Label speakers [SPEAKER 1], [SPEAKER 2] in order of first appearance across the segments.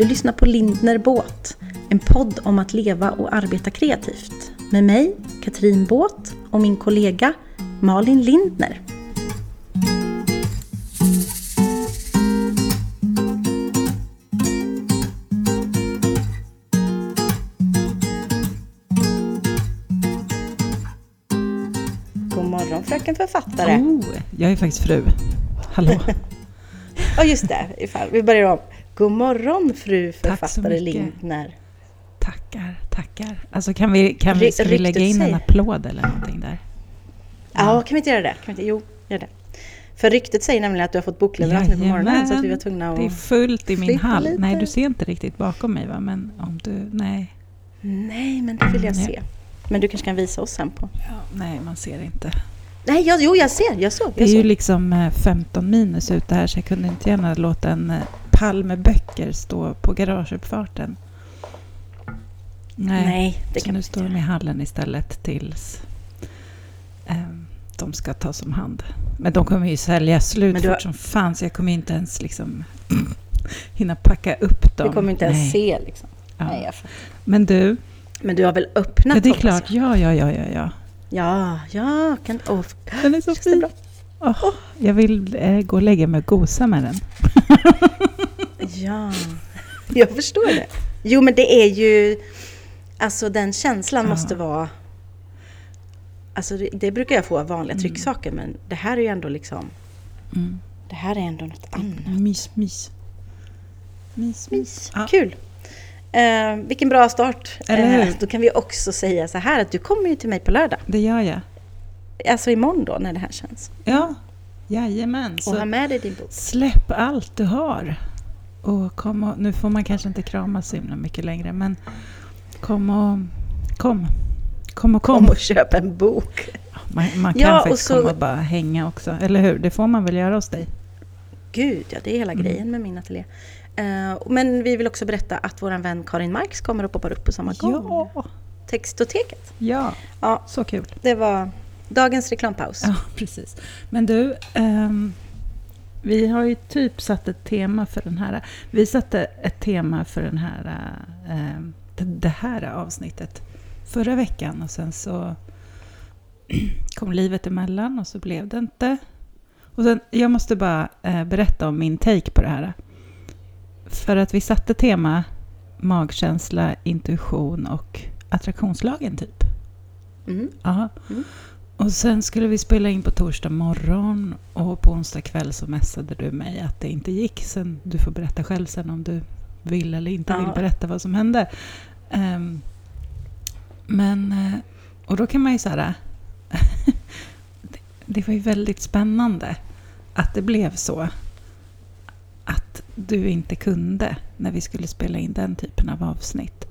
[SPEAKER 1] Du lyssnar på Lindner Båt, en podd om att leva och arbeta kreativt. Med mig, Katrin Båt och min kollega Malin Lindner. God morgon fröken författare.
[SPEAKER 2] Oh, jag är faktiskt fru. Hallå.
[SPEAKER 1] Ja just det, ifall. vi börjar om. God morgon fru författare. Lindner.
[SPEAKER 2] Tackar, tackar. Alltså kan vi, kan vi, ska vi lägga in en applåd eller någonting där?
[SPEAKER 1] Ja, kan vi inte göra det? Kan vi inte? Jo, gör det. För ryktet säger nämligen att du har fått bokleverans nu på morgonen så att vi var tvungna att...
[SPEAKER 2] Det är fullt i min hall.
[SPEAKER 1] lite.
[SPEAKER 2] Nej, du ser inte riktigt bakom mig va? Men om du... Nej.
[SPEAKER 1] Nej, men det vill jag
[SPEAKER 2] Nej.
[SPEAKER 1] se. Men du kanske kan visa oss sen på...
[SPEAKER 2] Ja, nej, man ser inte.
[SPEAKER 1] Nej, jag, jo jag ser, jag såg.
[SPEAKER 2] Det är
[SPEAKER 1] Jag
[SPEAKER 2] ju
[SPEAKER 1] såg.
[SPEAKER 2] liksom eh, 15 minus ute här så jag kunde inte gärna låta en eh, pall med böcker stå på garageuppfarten. Nej,
[SPEAKER 1] Nej, det
[SPEAKER 2] så
[SPEAKER 1] kan
[SPEAKER 2] nu står de i hallen istället tills ehm, de ska tas om hand. Men de kommer ju sälja slut
[SPEAKER 1] Men du har-
[SPEAKER 2] fort som fan så jag kommer inte ens liksom hinna packa upp dem.
[SPEAKER 1] Du kommer inte ens
[SPEAKER 2] Nej.
[SPEAKER 1] se liksom.
[SPEAKER 2] Ja.
[SPEAKER 1] Nej.
[SPEAKER 2] Men du,
[SPEAKER 1] Men du har väl öppnat
[SPEAKER 2] ja, det är klart.
[SPEAKER 1] jag.
[SPEAKER 2] Ja, ja, ja, ja, ja.
[SPEAKER 1] Ja, ja, kan... Oh,
[SPEAKER 2] Den är så fin. Åh, jag vill eh, gå och lägga mig och gosa med den.
[SPEAKER 1] Ja, jag förstår det. Jo, men det är ju... Alltså den känslan
[SPEAKER 2] Ja.
[SPEAKER 1] måste vara... Alltså det, det brukar jag få av vanliga
[SPEAKER 2] Mm.
[SPEAKER 1] trycksaker, men det här är ju ändå liksom...
[SPEAKER 2] Mm.
[SPEAKER 1] Det här är ändå något annat.
[SPEAKER 2] Mys, mys. Mys, mys. Ja.
[SPEAKER 1] Kul! Eh, vilken bra start.
[SPEAKER 2] Eller
[SPEAKER 1] Eh, då kan vi också säga så här att du kommer ju till mig på lördag.
[SPEAKER 2] Det gör jag.
[SPEAKER 1] Alltså imorgon då när det här känns.
[SPEAKER 2] Ja, jajamän.
[SPEAKER 1] Och ha
[SPEAKER 2] Så
[SPEAKER 1] med dig din bok.
[SPEAKER 2] släpp allt du har. Och kom och, nu får man kanske inte kramas så himla mycket längre, men kom och kom. Kom och kom.
[SPEAKER 1] Kom och köp en bok.
[SPEAKER 2] Man, man kan
[SPEAKER 1] Ja,
[SPEAKER 2] faktiskt
[SPEAKER 1] så-
[SPEAKER 2] komma och bara hänga också, eller hur? Det får man väl göra hos dig?
[SPEAKER 1] Gud, ja det är hela
[SPEAKER 2] Mm.
[SPEAKER 1] grejen med min ateljé. Eh, men vi vill också berätta att vår vän Karin Marx kommer och poppar upp på samma gång.
[SPEAKER 2] Ja,
[SPEAKER 1] Textoteket.
[SPEAKER 2] ja,
[SPEAKER 1] Ja,
[SPEAKER 2] så kul.
[SPEAKER 1] det var dagens reklampaus.
[SPEAKER 2] Ja, precis. Men du, ehm, vi har ju typ satt ett tema för den här. Vi satte ett tema för den här, ehm, det, här avsnittet förra veckan och sen så kom livet emellan och så blev det inte. Och sen, jag måste bara eh, berätta om min take på det här. För att vi satte tema magkänsla, intuition och attraktionslagen typ.
[SPEAKER 1] Mm.
[SPEAKER 2] Ja.
[SPEAKER 1] Mm.
[SPEAKER 2] Och sen skulle vi spela in på torsdag morgon och på onsdag kväll så messade du mig att det inte gick. Sen, du får berätta själv sen om du vill eller inte
[SPEAKER 1] Ja.
[SPEAKER 2] vill berätta vad som hände. Ehm, men, eh, och då kan man ju säga det, det var ju väldigt spännande att det blev så. Att du inte kunde när vi skulle spela in den typen av avsnitt.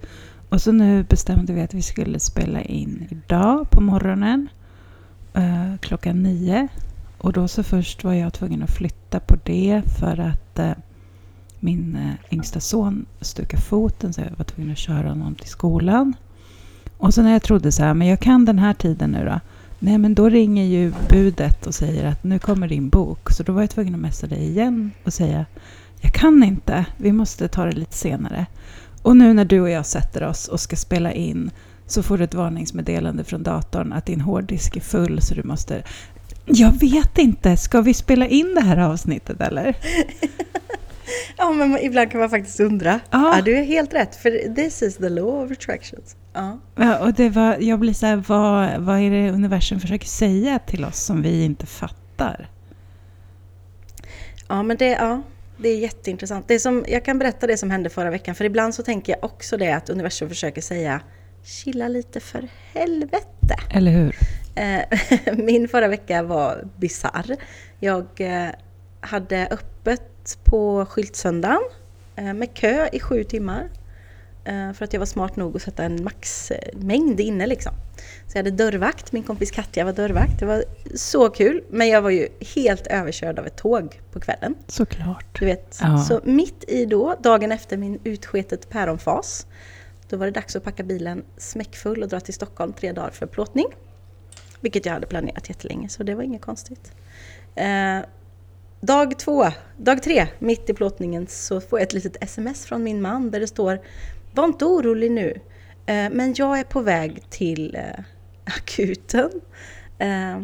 [SPEAKER 2] Och så nu bestämde vi att vi skulle spela in idag på morgonen eh, klockan nio. Och då så först var jag tvungen att flytta på det för att eh, min eh, yngsta son stukade foten så jag var tvungen att köra honom till skolan. Och så när jag trodde så här, men jag kan den här tiden nu då. Nej men då ringer ju budet och säger att nu kommer din bok. Så då var jag tvungen att messa dig igen och säga jag kan inte, vi måste ta det lite senare. Och nu när du och jag sätter oss och ska spela in så får du ett varningsmeddelande från datorn att din hårddisk är full så du måste... Jag vet inte, ska vi spela in det här avsnittet eller?
[SPEAKER 1] Ja, men ibland kan man faktiskt undra.
[SPEAKER 2] Ja.
[SPEAKER 1] Ja, du är helt rätt. För this is the law of attractions. Ja.
[SPEAKER 2] Ja, och det var, jag blir så här, vad, vad är det universum försöker säga till oss som vi inte fattar?
[SPEAKER 1] Ja, men det, ja, det är jätteintressant. Det som, jag kan berätta det som hände förra veckan, för ibland så tänker jag också det att universum försöker säga chilla lite för helvete.
[SPEAKER 2] Eller hur?
[SPEAKER 1] Eh, Min förra vecka var bizarr. Jag eh, hade öppet på skyltsöndagen eh, med kö i sju timmar. För att jag var smart nog att sätta en maxmängd inne liksom. Så jag hade dörrvakt, min kompis Katja var dörrvakt. Det var så kul. Men jag var ju helt överkörd av ett tåg på kvällen.
[SPEAKER 2] Såklart.
[SPEAKER 1] Du vet.
[SPEAKER 2] Ja.
[SPEAKER 1] Så mitt i då, dagen efter min utsketet päronfas, då var det dags att packa bilen smäckfull och dra till Stockholm tre dagar för plåtning. Vilket jag hade planerat jättelänge, så det var inget konstigt. Eh, dag två, dag tre, mitt i plåtningen så får jag ett litet sms från min man där det står Var inte orolig nu, eh, men jag är på väg till eh, akuten. Eh,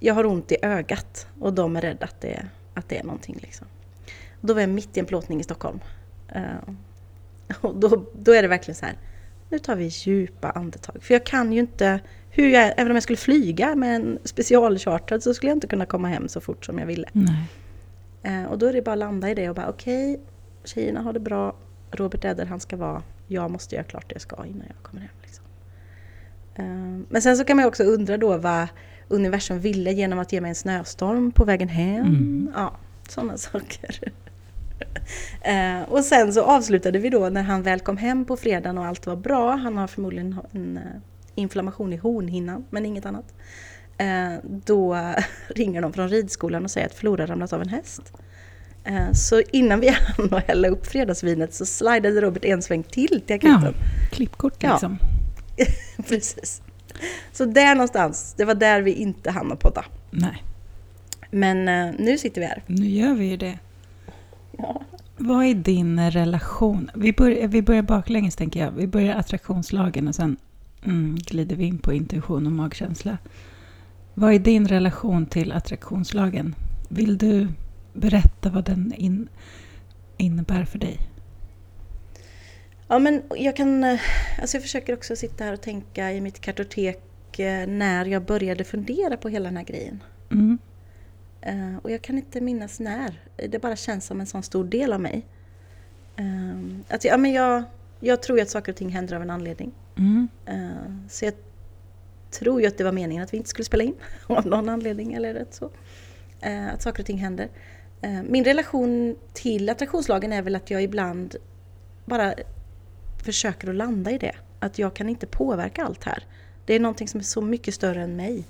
[SPEAKER 1] jag har ont i ögat och de är rädda att det, att det är någonting. Liksom. Då var jag mitt i en plåtning i Stockholm. Eh, och då, då är det verkligen så här, nu tar vi djupa andetag. För jag kan ju inte, hur jag, även om jag skulle flyga med en specialchartrad så skulle jag inte kunna komma hem så fort som jag ville.
[SPEAKER 2] Nej.
[SPEAKER 1] Eh, och då är det bara att landa i det och bara okej, okay, tjejerna har det bra, Robert är där han ska vara, jag måste göra klart det jag ska innan jag kommer hem. Liksom. Eh, men sen så kan man också undra då vad universum ville genom att ge mig en snöstorm på vägen hem. Mm. Ja, sådana saker. eh, och sen så avslutade vi då när han väl kom hem på fredagen och allt var bra. Han har förmodligen en uh, inflammation i hornhinnan, men inget annat. Eh, då ringer de från ridskolan och säger att Flora ramlat av en häst. Eh, så innan vi hann hälla upp fredagsvinet så slidade Robert en sväng till till akuten. Ja,
[SPEAKER 2] klippkort liksom.
[SPEAKER 1] Ja. Precis. Så där någonstans, det var där vi inte hann podda.
[SPEAKER 2] Nej.
[SPEAKER 1] Men uh, nu sitter vi här.
[SPEAKER 2] Nu gör vi ju det. Ja. Vad är din relation? Vi börjar, vi börjar baklänges tänker jag. Vi börjar attraktionslagen och sen mm, glider vi in på intuition och magkänsla. Vad är din relation till attraktionslagen? Vill du berätta vad den in, innebär för dig?
[SPEAKER 1] Ja, men jag kan... Eh, alltså jag försöker också sitta här och tänka i mitt kartotek eh, när jag började fundera på hela den här grejen. Mm. Uh, och jag kan inte minnas när. Det bara känns som en sån stor del av mig. Uh, att, ja, men jag, jag tror ju att saker och ting händer av en anledning. Mm. Uh, så jag tror ju att det var meningen att vi inte skulle spela in av någon anledning eller rätt så. att saker och ting händer. min relation till attraktionslagen är väl att jag ibland bara försöker att landa i det. Att jag kan inte påverka allt här. Det är någonting som är så mycket större än mig.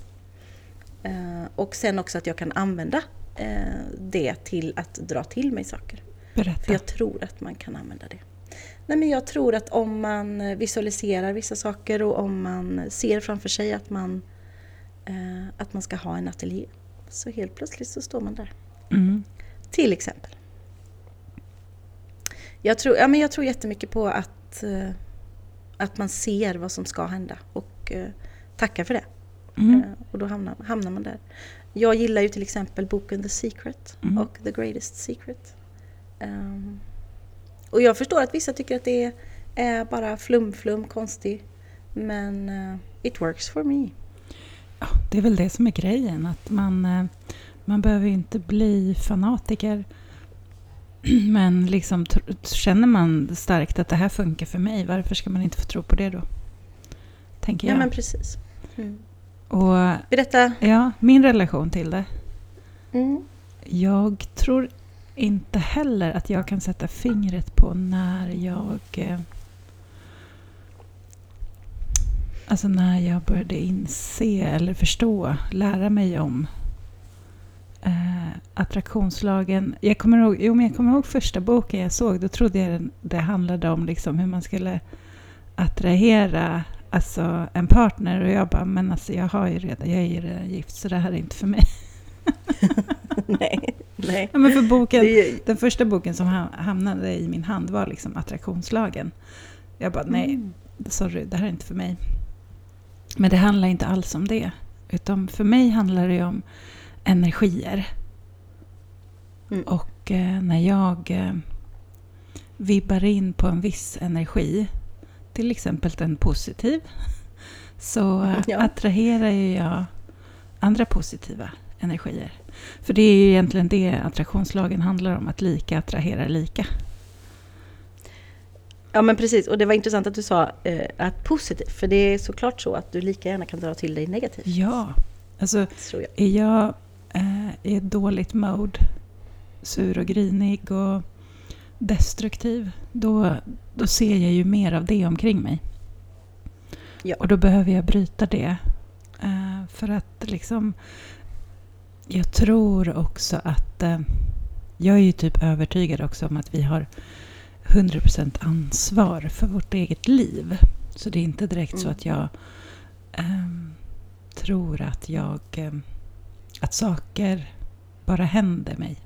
[SPEAKER 1] Eh, och sen också att jag kan använda eh, det till att dra till mig saker.
[SPEAKER 2] Berätta.
[SPEAKER 1] För jag tror att man kan använda det. Nej, men jag tror att om man visualiserar vissa saker och om man ser framför sig att man, eh, att man ska ha en ateljé. Så helt plötsligt så står man där. Mm. Till exempel. Jag tror, ja, men jag tror jättemycket på att, att man ser vad som ska hända och tackar för det. Mm. Eh, och då hamnar, hamnar man där. Jag gillar ju till exempel boken The Secret mm. och The Greatest Secret. Um, och jag förstår att vissa tycker att det är bara flum-flum, konstig. Men uh, it works for me.
[SPEAKER 2] Ja, det är väl det som är grejen. Att man, uh, man behöver inte bli fanatiker. Men liksom, känner man starkt att det här funkar för mig, varför ska man inte få tro på det då? Tänker jag.
[SPEAKER 1] Ja, men precis. Mm.
[SPEAKER 2] Och,
[SPEAKER 1] Berätta.
[SPEAKER 2] Ja, min relation till det. Mm. Jag tror inte heller att jag kan sätta fingret på när jag... Eh, alltså när jag började inse eller förstå, lära mig om eh, attraktionslagen. Jag kommer, ihåg, jo, men jag kommer ihåg första boken jag såg. Då trodde jag det handlade om liksom hur man skulle attrahera alltså, en partner och jag bara, men alltså jag har ju redan, jag är ju redan gift så det här är inte för mig.
[SPEAKER 1] nej, nej.
[SPEAKER 2] Ja, men för boken, det... Den första boken som hamnade i min hand var liksom attraktionslagen. Jag bara, nej, mm. sorry, det här är inte för mig. Men det handlar inte alls om det. Utan för mig handlar det om energier. Mm. Och eh, när jag eh, vibbar in på en viss energi till exempel en positiv, så ja. attraherar jag andra positiva energier. För det är ju egentligen det attraktionslagen handlar om, att lika attraherar lika.
[SPEAKER 1] Ja men precis, och det var intressant att du sa eh, att positivt, för det är såklart så att du lika gärna kan dra till dig negativt.
[SPEAKER 2] Ja, alltså jag. är jag eh, i ett dåligt mode, sur och grinig och destruktiv, då, då ser jag ju mer av det omkring mig. Ja. Och då behöver jag bryta det. Uh, för att liksom... Jag tror också att... Uh, jag är ju typ övertygad också om att vi har 100% ansvar för vårt eget liv. Så det är inte direkt mm. så att jag um, tror att jag... Um, att saker bara händer mig.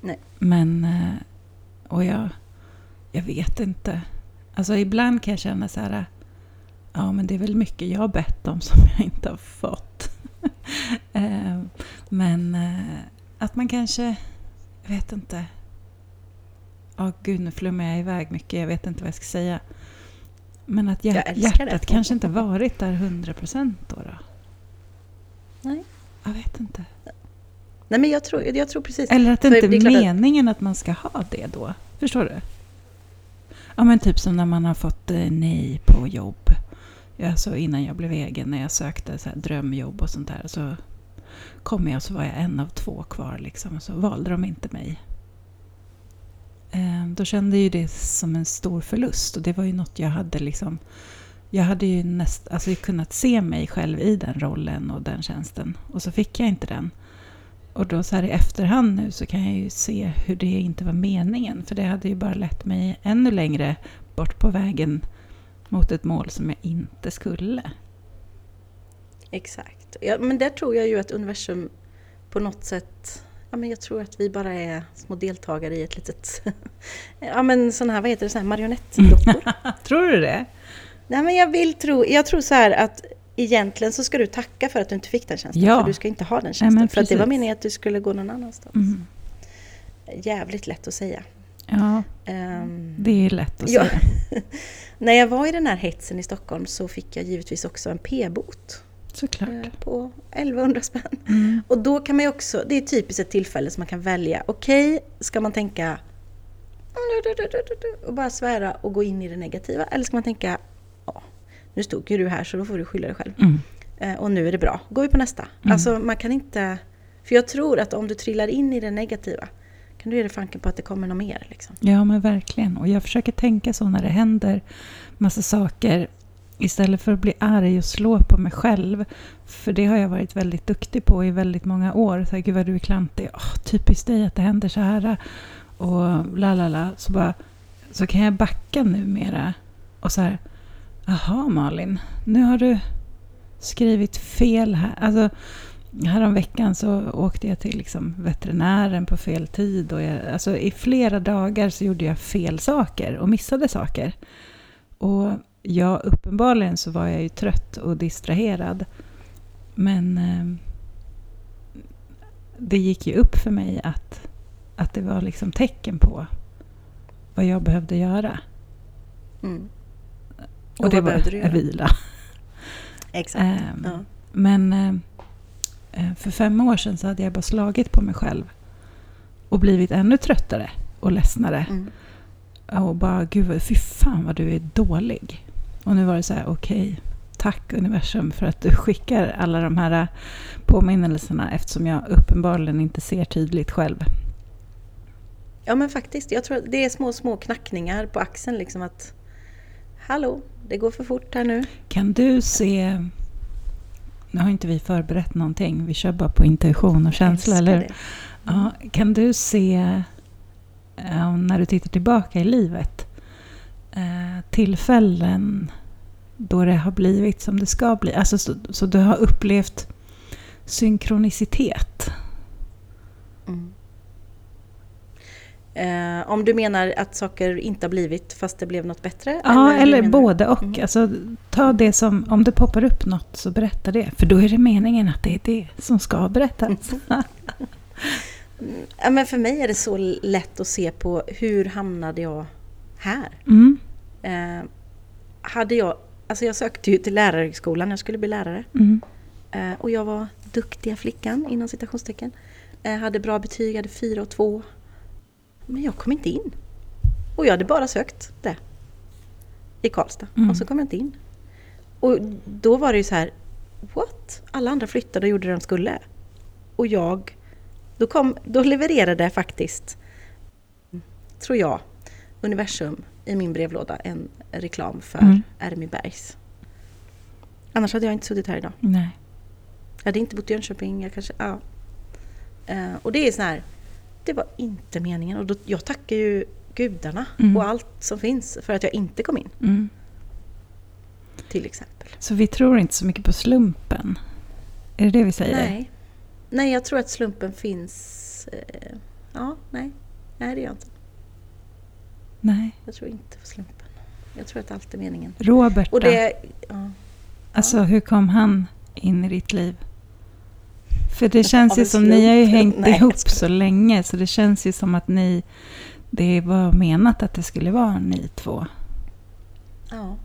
[SPEAKER 1] Nej.
[SPEAKER 2] Men, eh, och jag, jag vet inte. Alltså ibland kan jag känna så här, ja men det är väl mycket jag har bett om som jag inte har fått. Eh, men eh, att man kanske, jag vet inte. Ja oh, gud nu flummar jag iväg mycket, jag vet inte vad jag ska säga. Men att hjär, hjärtat det. kanske inte varit där 100% då, då?
[SPEAKER 1] Nej.
[SPEAKER 2] Jag vet inte.
[SPEAKER 1] Nej men jag tror, jag tror precis.
[SPEAKER 2] Eller att det inte är, meningen att... att man ska ha det då. Förstår du? Ja men typ som när man har fått eh, nej på jobb. Alltså innan jag blev egen, när jag sökte så drömjobb och sånt där. Så kom jag så var jag en av två kvar liksom. Så valde de inte mig. Eh, då kände jag det som en stor förlust. Och det var ju något jag hade liksom... Jag hade ju näst, alltså kunnat se mig själv i den rollen och den tjänsten. Och så fick jag inte den. Och då så här i efterhand nu så kan jag ju se hur det inte var meningen. För det hade ju bara lett mig ännu längre bort på vägen mot ett mål som jag inte skulle.
[SPEAKER 1] Exakt. Ja, men där tror jag ju att universum på något sätt Ja, men jag tror att vi bara är små deltagare i ett litet... ja men sådana här, vad heter det, här marionettdockor.
[SPEAKER 2] tror du det?
[SPEAKER 1] Nej men jag vill tro, jag tror så här att egentligen så ska du tacka för att du inte fick den tjänsten.
[SPEAKER 2] Ja.
[SPEAKER 1] För du ska inte ha den tjänsten.
[SPEAKER 2] Nej,
[SPEAKER 1] för att det var meningen att du skulle gå någon annanstans.
[SPEAKER 2] Mm.
[SPEAKER 1] Jävligt lätt att säga.
[SPEAKER 2] Ja, um, det är lätt att ja. säga.
[SPEAKER 1] När jag var i den här hetsen i Stockholm så fick jag givetvis också en p-bot.
[SPEAKER 2] Såklart. Eh,
[SPEAKER 1] på 1100 spänn.
[SPEAKER 2] Mm.
[SPEAKER 1] Och då kan man ju också, det är typiskt ett tillfälle som man kan välja. Okej, okay, ska man tänka och bara svära och gå in i det negativa? Eller ska man tänka, ja, nu stod ju du här så då får du skylla dig själv.
[SPEAKER 2] Mm.
[SPEAKER 1] Eh, och nu är det bra, går vi på nästa.
[SPEAKER 2] Mm.
[SPEAKER 1] Alltså man kan inte, för jag tror att om du trillar in i det negativa kan du ge dig fanken på att det kommer något mer. Liksom.
[SPEAKER 2] Ja men verkligen. Och jag försöker tänka så när det händer massa saker Istället för att bli arg och slå på mig själv. För det har jag varit väldigt duktig på i väldigt många år. Så här, Gud vad du är klantig. Oh, typiskt dig att det händer så här. Och la la la. Så, bara, så kan jag backa numera. Och så här. Jaha Malin, nu har du skrivit fel här. Alltså, Häromveckan så åkte jag till liksom veterinären på fel tid. Och jag, alltså, I flera dagar så gjorde jag fel saker och missade saker. Och ja, uppenbarligen så var jag ju trött och distraherad. Men eh, det gick ju upp för mig att, att det var liksom tecken på vad jag behövde göra.
[SPEAKER 1] Mm.
[SPEAKER 2] Och, och det var vila.
[SPEAKER 1] Exakt.
[SPEAKER 2] Ähm,
[SPEAKER 1] ja.
[SPEAKER 2] Men äh, för fem år sedan så hade jag bara slagit på mig själv och blivit ännu tröttare och ledsnare.
[SPEAKER 1] Mm.
[SPEAKER 2] Och bara, gud, fy fan vad du är dålig. Och nu var det så här, okej, okay, tack universum för att du skickar alla de här påminnelserna eftersom jag uppenbarligen inte ser tydligt själv.
[SPEAKER 1] Ja men faktiskt, jag tror att det är små, små knackningar på axeln liksom att Hallå, det går för fort här nu.
[SPEAKER 2] Kan du se... Nu har inte vi förberett någonting, vi kör bara på intuition och känsla, eller
[SPEAKER 1] det.
[SPEAKER 2] Ja, Kan du se, när du tittar tillbaka i livet, Eh, tillfällen då det har blivit som det ska bli. Alltså så, så du har upplevt synkronicitet.
[SPEAKER 1] Mm. Eh, om du menar att saker inte har blivit fast det blev något bättre?
[SPEAKER 2] Ja, eller, eller både och. Mm. Alltså, ta det som, om det poppar upp något så berätta det. För då är det meningen att det är det som ska berättas.
[SPEAKER 1] Mm. men för mig är det så lätt att se på hur hamnade jag här.
[SPEAKER 2] Mm.
[SPEAKER 1] Eh, hade jag, alltså jag sökte ju till lärarhögskolan, jag skulle bli lärare.
[SPEAKER 2] Mm.
[SPEAKER 1] Eh, och jag var duktiga flickan inom citationstecken. Eh, hade bra betyg, hade fyra och två. Men jag kom inte in. Och jag hade bara sökt det. I Karlstad.
[SPEAKER 2] Mm.
[SPEAKER 1] Och så kom jag inte in. Och då var det ju så här, what? Alla andra flyttade och gjorde det de skulle. Och jag, då, kom, då levererade faktiskt, tror jag, universum i min brevlåda en reklam för mm. Ermibergs. Annars hade jag inte suttit här idag.
[SPEAKER 2] Nej.
[SPEAKER 1] Jag hade inte bott i Jönköping. Jag kanske, ja. Uh, och det är så här, det var inte meningen. Och då, jag tackar ju gudarna mm. och allt som finns för att jag inte kom in.
[SPEAKER 2] Mm.
[SPEAKER 1] Till exempel.
[SPEAKER 2] Så vi tror inte så mycket på slumpen? Är det det vi säger?
[SPEAKER 1] Nej. Nej, jag tror att slumpen finns... Eh, Ja, nej. Nej, det gör jag inte.
[SPEAKER 2] Nej.
[SPEAKER 1] Jag tror inte på slumpen. Jag tror att allt är meningen.
[SPEAKER 2] Robert
[SPEAKER 1] Och det... Ja.
[SPEAKER 2] Alltså hur kom han in i ditt liv? För det känns ju som, ni har ju hängt
[SPEAKER 1] Nej,
[SPEAKER 2] ihop så länge så det känns ju som att ni, det var menat att det skulle vara ni två.
[SPEAKER 1] ja.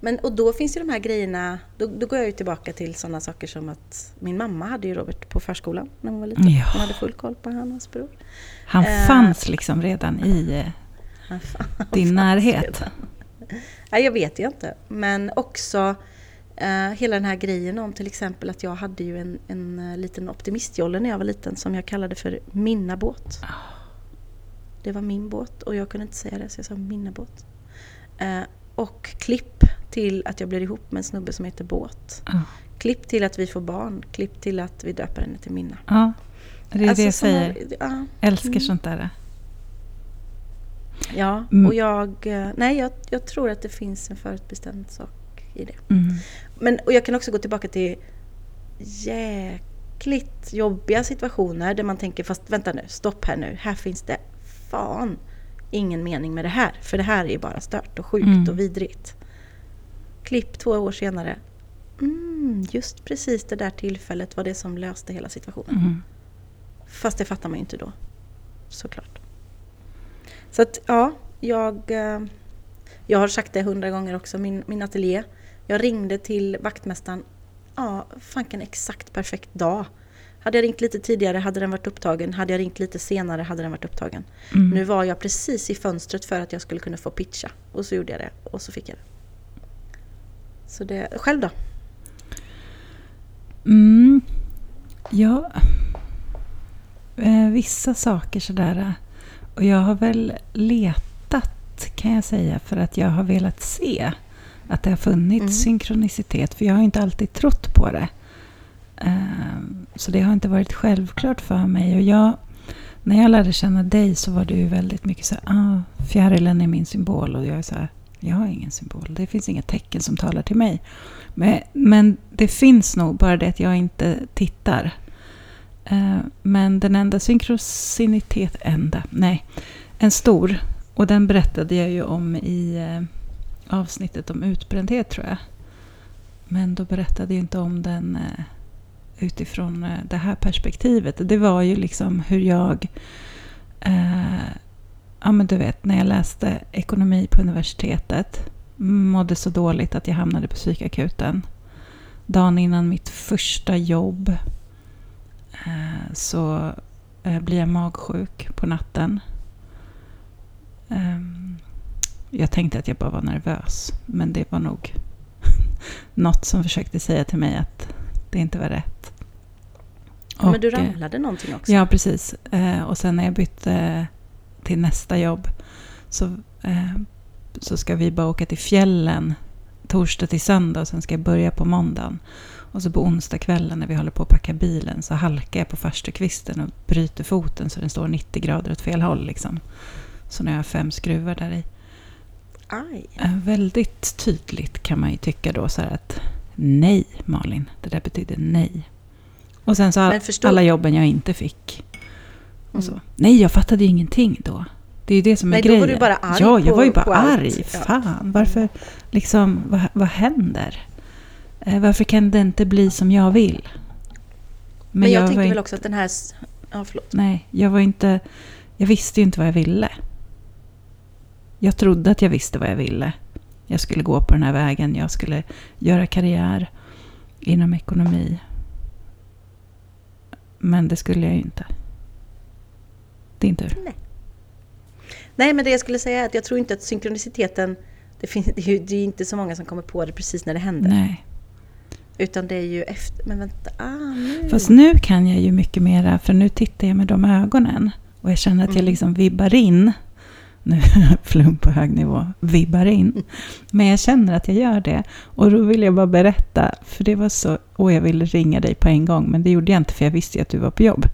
[SPEAKER 1] Men och då finns ju de här grejerna, då, då går jag ju tillbaka till sådana saker som att min mamma hade ju Robert på förskolan när hon var liten.
[SPEAKER 2] Ja.
[SPEAKER 1] Hon hade full koll på han och hans bror.
[SPEAKER 2] Han
[SPEAKER 1] Eh.
[SPEAKER 2] fanns liksom redan i eh,
[SPEAKER 1] Han fan- han
[SPEAKER 2] din närhet.
[SPEAKER 1] redan. Nej, jag vet ju inte. Men också eh, hela den här grejen om till exempel att jag hade ju en, en eh, liten optimistjolle när jag var liten som jag kallade för Minna båt. Det var min båt och jag kunde inte säga det så jag sa Minna båt. Eh, och klipp till att jag blev ihop med en snubbe som heter Båt.
[SPEAKER 2] Ja.
[SPEAKER 1] Klipp till att vi får barn. Klipp till att vi döper henne till Minna.
[SPEAKER 2] Ja, det är
[SPEAKER 1] Alltså
[SPEAKER 2] det jag
[SPEAKER 1] såna-
[SPEAKER 2] säger.
[SPEAKER 1] Ja,
[SPEAKER 2] Älskar
[SPEAKER 1] Mm.
[SPEAKER 2] sånt där.
[SPEAKER 1] ja.
[SPEAKER 2] Mm.
[SPEAKER 1] och jag, nej, jag, jag tror att det finns en förutbestämd sak i det.
[SPEAKER 2] Mm.
[SPEAKER 1] Men, och jag kan också gå tillbaka till jäkligt jobbiga situationer där man tänker fast vänta nu, stopp här nu, här finns det fan ingen mening med det här. För det här är ju bara stört och sjukt
[SPEAKER 2] Mm.
[SPEAKER 1] och vidrigt. Klipp två år senare. Mm, just precis det där tillfället var det som löste hela situationen.
[SPEAKER 2] Mm.
[SPEAKER 1] Fast det fattar man ju inte då. Såklart. Så att ja, jag, eh, jag har sagt det hundra gånger också, min, min ateljé. Jag ringde till vaktmästaren, ja, fanken exakt perfekt dag. Hade jag ringt lite tidigare hade den varit upptagen, hade jag ringt lite senare hade den varit upptagen.
[SPEAKER 2] Mm.
[SPEAKER 1] Nu var jag precis i fönstret för att jag skulle kunna få pitcha. Och så gjorde jag det och så fick jag det. Så det, själv då?
[SPEAKER 2] Mm. Ja, eh, vissa saker sådär. Och jag har väl letat kan jag säga för att jag har velat se att det har funnits
[SPEAKER 1] Mm.
[SPEAKER 2] synkronicitet. För jag har inte alltid trott på det. Eh, Så det har inte varit självklart för mig. Och jag, när jag lärde känna dig så var du väldigt mycket så här, ah, fjärilen är min symbol. Och jag är så här, jag har ingen symbol. Det finns inga tecken som talar till mig. Men, men det finns nog, bara det att jag inte tittar. Eh, Men den enda synkrocitet, enda, nej, en stor. Och den berättade jag ju om i eh, avsnittet om utbrändhet tror jag. Men då berättade jag inte om den eh, utifrån eh, det här perspektivet. Det var ju liksom hur jag... Eh, ja men du vet, när jag läste ekonomi på universitetet. Mådde så dåligt att jag hamnade på psykakuten. Dagen innan mitt första jobb eh, så eh, blir jag magsjuk på natten. Ehm, jag tänkte att jag bara var nervös. Men det var nog något som försökte säga till mig att det inte var rätt.
[SPEAKER 1] Men du
[SPEAKER 2] Och, eh,
[SPEAKER 1] ramlade någonting också?
[SPEAKER 2] Ja, precis. Eh, och sen när jag bytte till nästa jobb så, eh, så ska vi bara åka till fjällen torsdag till söndag och sen ska jag börja på måndagen. Och så på onsdagskvällen när vi håller på att packa bilen så halkar jag på farstukvisten och bryter foten så den står 90 grader åt fel håll. Liksom. Så nu har jag fem skruvar där i.
[SPEAKER 1] Aj.
[SPEAKER 2] Eh, väldigt tydligt kan man ju tycka då så här att nej Malin, det där betyder nej. Och sen så
[SPEAKER 1] Men
[SPEAKER 2] alla jobben jag inte fick. Och så.
[SPEAKER 1] Mm.
[SPEAKER 2] Nej, jag fattade ju ingenting då. Det är ju det som är
[SPEAKER 1] Nej, då
[SPEAKER 2] grejen.
[SPEAKER 1] var du bara arg
[SPEAKER 2] Ja, jag
[SPEAKER 1] på-
[SPEAKER 2] var ju bara
[SPEAKER 1] allt.
[SPEAKER 2] arg.
[SPEAKER 1] Ja.
[SPEAKER 2] Fan, varför liksom, vad, vad händer? Eh, varför kan det inte bli som jag vill?
[SPEAKER 1] Men, jag,
[SPEAKER 2] var
[SPEAKER 1] tänker
[SPEAKER 2] inte-
[SPEAKER 1] väl också att den här... Ja, förlåt.
[SPEAKER 2] Nej, jag var inte... Jag visste ju inte vad jag ville. Jag trodde att jag visste vad jag ville. Jag skulle gå på den här vägen. Jag skulle göra karriär inom ekonomi. Men det skulle jag ju inte. Din tur.
[SPEAKER 1] Nej, men det jag skulle säga är att jag tror inte att synkroniciteten... Det, finns, det, är ju, det är inte så många som kommer på det precis när det händer.
[SPEAKER 2] Nej.
[SPEAKER 1] Utan det är ju efter... Men vänta, ah nu...
[SPEAKER 2] Fast nu kan jag ju mycket mera, för nu tittar jag med de ögonen. Och jag känner att jag
[SPEAKER 1] Mm.
[SPEAKER 2] liksom vibbar in. Nu, flum på hög nivå, vibbar in. Men jag känner att jag gör det. Och då vill jag bara berätta, för det var så, och jag ville ringa dig på en gång, men det gjorde jag inte för jag visste ju att du var på jobb.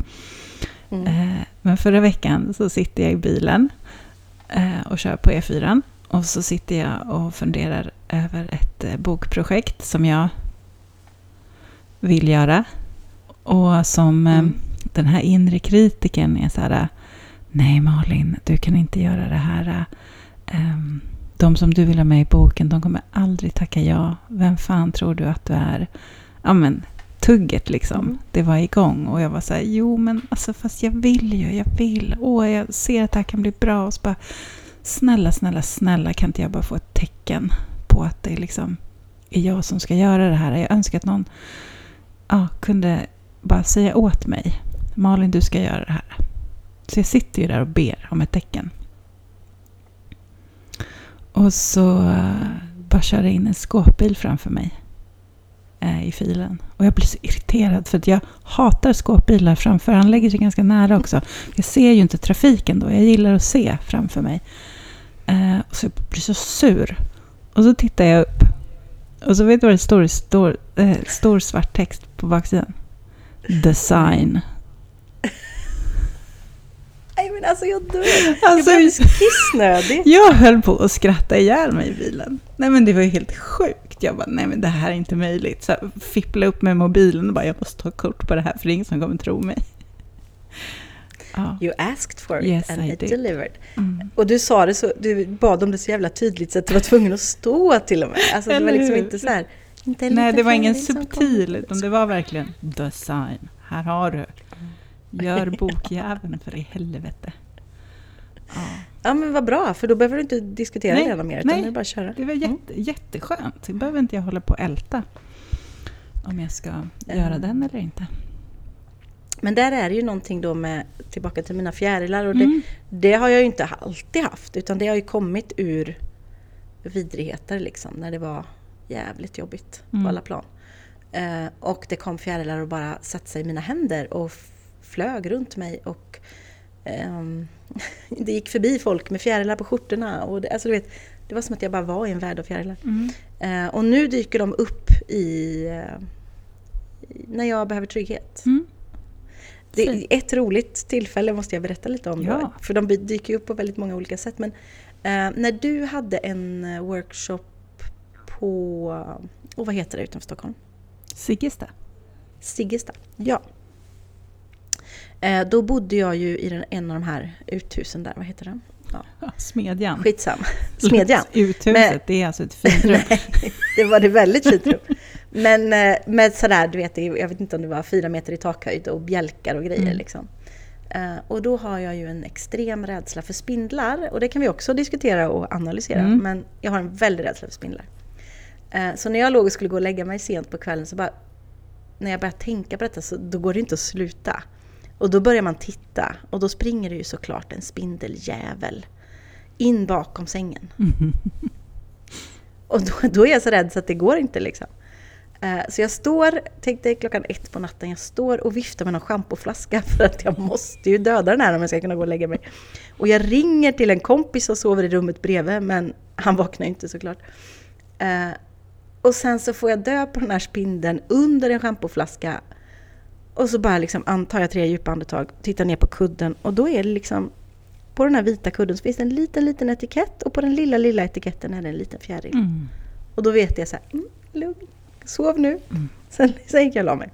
[SPEAKER 1] Mm.
[SPEAKER 2] Eh, Men förra veckan så sitter jag i bilen eh, och kör på E4. Och så sitter jag och funderar över ett eh, bokprojekt som jag vill göra. Och som
[SPEAKER 1] Mm.
[SPEAKER 2] den här inre kritiken är så här, nej Malin, du kan inte göra det här. Um, de som du vill ha med i boken, de kommer aldrig tacka ja. Vem fan tror du att du är? Ja, men tugget liksom. Mm. Det var igång och jag var så här, jo men alltså fast jag vill ju, jag vill. Åh, jag ser att det här kan bli bra. Och så bara, snälla, snälla, snälla kan inte jag bara få ett tecken på att det liksom är jag som ska göra det här. Jag önskar att någon ja, kunde bara säga åt mig, Malin du ska göra det här. Så jag sitter ju där och ber om ett tecken. Och så eh, bara kör in en skåpbil framför mig eh, i filen. Och jag blir så irriterad för att jag hatar skåpbilar framför. Han lägger sig ganska nära också. Jag ser ju inte trafiken då. Jag gillar att se framför mig. Eh, och så jag blir så sur. Och så tittar jag upp. Och så vet du vad det står? Stor, stor svart text på baksidan. Design
[SPEAKER 1] men alltså jag dör. Alltså, jag blir kissnödig.
[SPEAKER 2] Jag höll på att skratta ihjäl mig i bilen. Nej men det var ju helt sjukt. Jag bara, nej men det här är inte möjligt. Så fippla upp med mobilen och bara, jag måste ta kort på det här för det är ingen som kommer tro mig.
[SPEAKER 1] You asked for it yes, and I it did. delivered. Mm. Och du sa det så, du bad om det så jävla tydligt så att du var tvungen att stå till och med. Alltså det var liksom inte så här,
[SPEAKER 2] inte Nej, det var ingen subtil, utan det var verkligen design. Här har du. Gör bokjäveln för i helvete.
[SPEAKER 1] Ja. ja men vad bra, för då behöver du inte diskutera nej, det mer utan nej, det är bara att köra.
[SPEAKER 2] Det var jätte, mm. jätteskönt. Det behöver inte jag hålla på och älta om jag ska mm. göra den eller inte.
[SPEAKER 1] Men där är det ju någonting då med, tillbaka till mina fjärilar och det, mm. det har jag ju inte alltid haft utan det har ju kommit ur vidrigheter liksom när det var jävligt jobbigt mm. på alla plan. Eh, och det kom fjärilar och bara satte sig i mina händer och flög runt mig och um, det gick förbi folk med fjärilar på skjortorna. Och det, alltså du vet, det var som att jag bara var i en värld av fjärilar. Mm. Uh, och nu dyker de upp i, uh, när jag behöver trygghet. Mm. Det är ett roligt tillfälle måste jag berätta lite om. Ja. Då, för de dyker upp på väldigt många olika sätt. Men uh, när du hade en workshop på, och vad heter det utanför Stockholm?
[SPEAKER 2] Siggesta.
[SPEAKER 1] Siggesta, ja. Eh, då bodde jag ju i den, en av de här uthusen där, vad heter den?
[SPEAKER 2] Ja. Smedjan.
[SPEAKER 1] Skitsam. Smedjan.
[SPEAKER 2] Uthuset, Men, det är alltså ett fint rum. nej,
[SPEAKER 1] det var det väldigt fint rum. Men eh, med sådär, du vet, jag vet inte om det var fyra meter i takhöjd och bjälkar och grejer mm. liksom. Uh, och då har jag ju en extrem rädsla för spindlar och det kan vi också diskutera och analysera. Mm. Men jag har en väldig rädsla för spindlar. Uh, så när jag låg och skulle gå och lägga mig sent på kvällen så bara, när jag började tänka på detta så då går det inte att sluta. Och då börjar man titta och då springer det ju såklart en spindeljävel in bakom sängen. Mm. Och då, då, är jag så rädd så att det går inte liksom. Uh, så jag står, tänk dig klockan ett på natten, jag står och viftar med någon schampoflaska för att jag måste ju döda den här om jag ska kunna gå och lägga mig. Och jag ringer till en kompis som sover i rummet bredvid, men han vaknar inte såklart. Uh, och sen så får jag dö på den här spindeln under en schampoflaska och så bara liksom antar jag tre djupa andetag, tittar ner på kudden och då är det liksom på den här vita kudden så finns det en liten, liten etikett och på den lilla, lilla etiketten är det en liten fjäril. Mm. Och då vet jag så här, mm, lugn, sov nu. Mm. Sen, sen gick jag och la mig.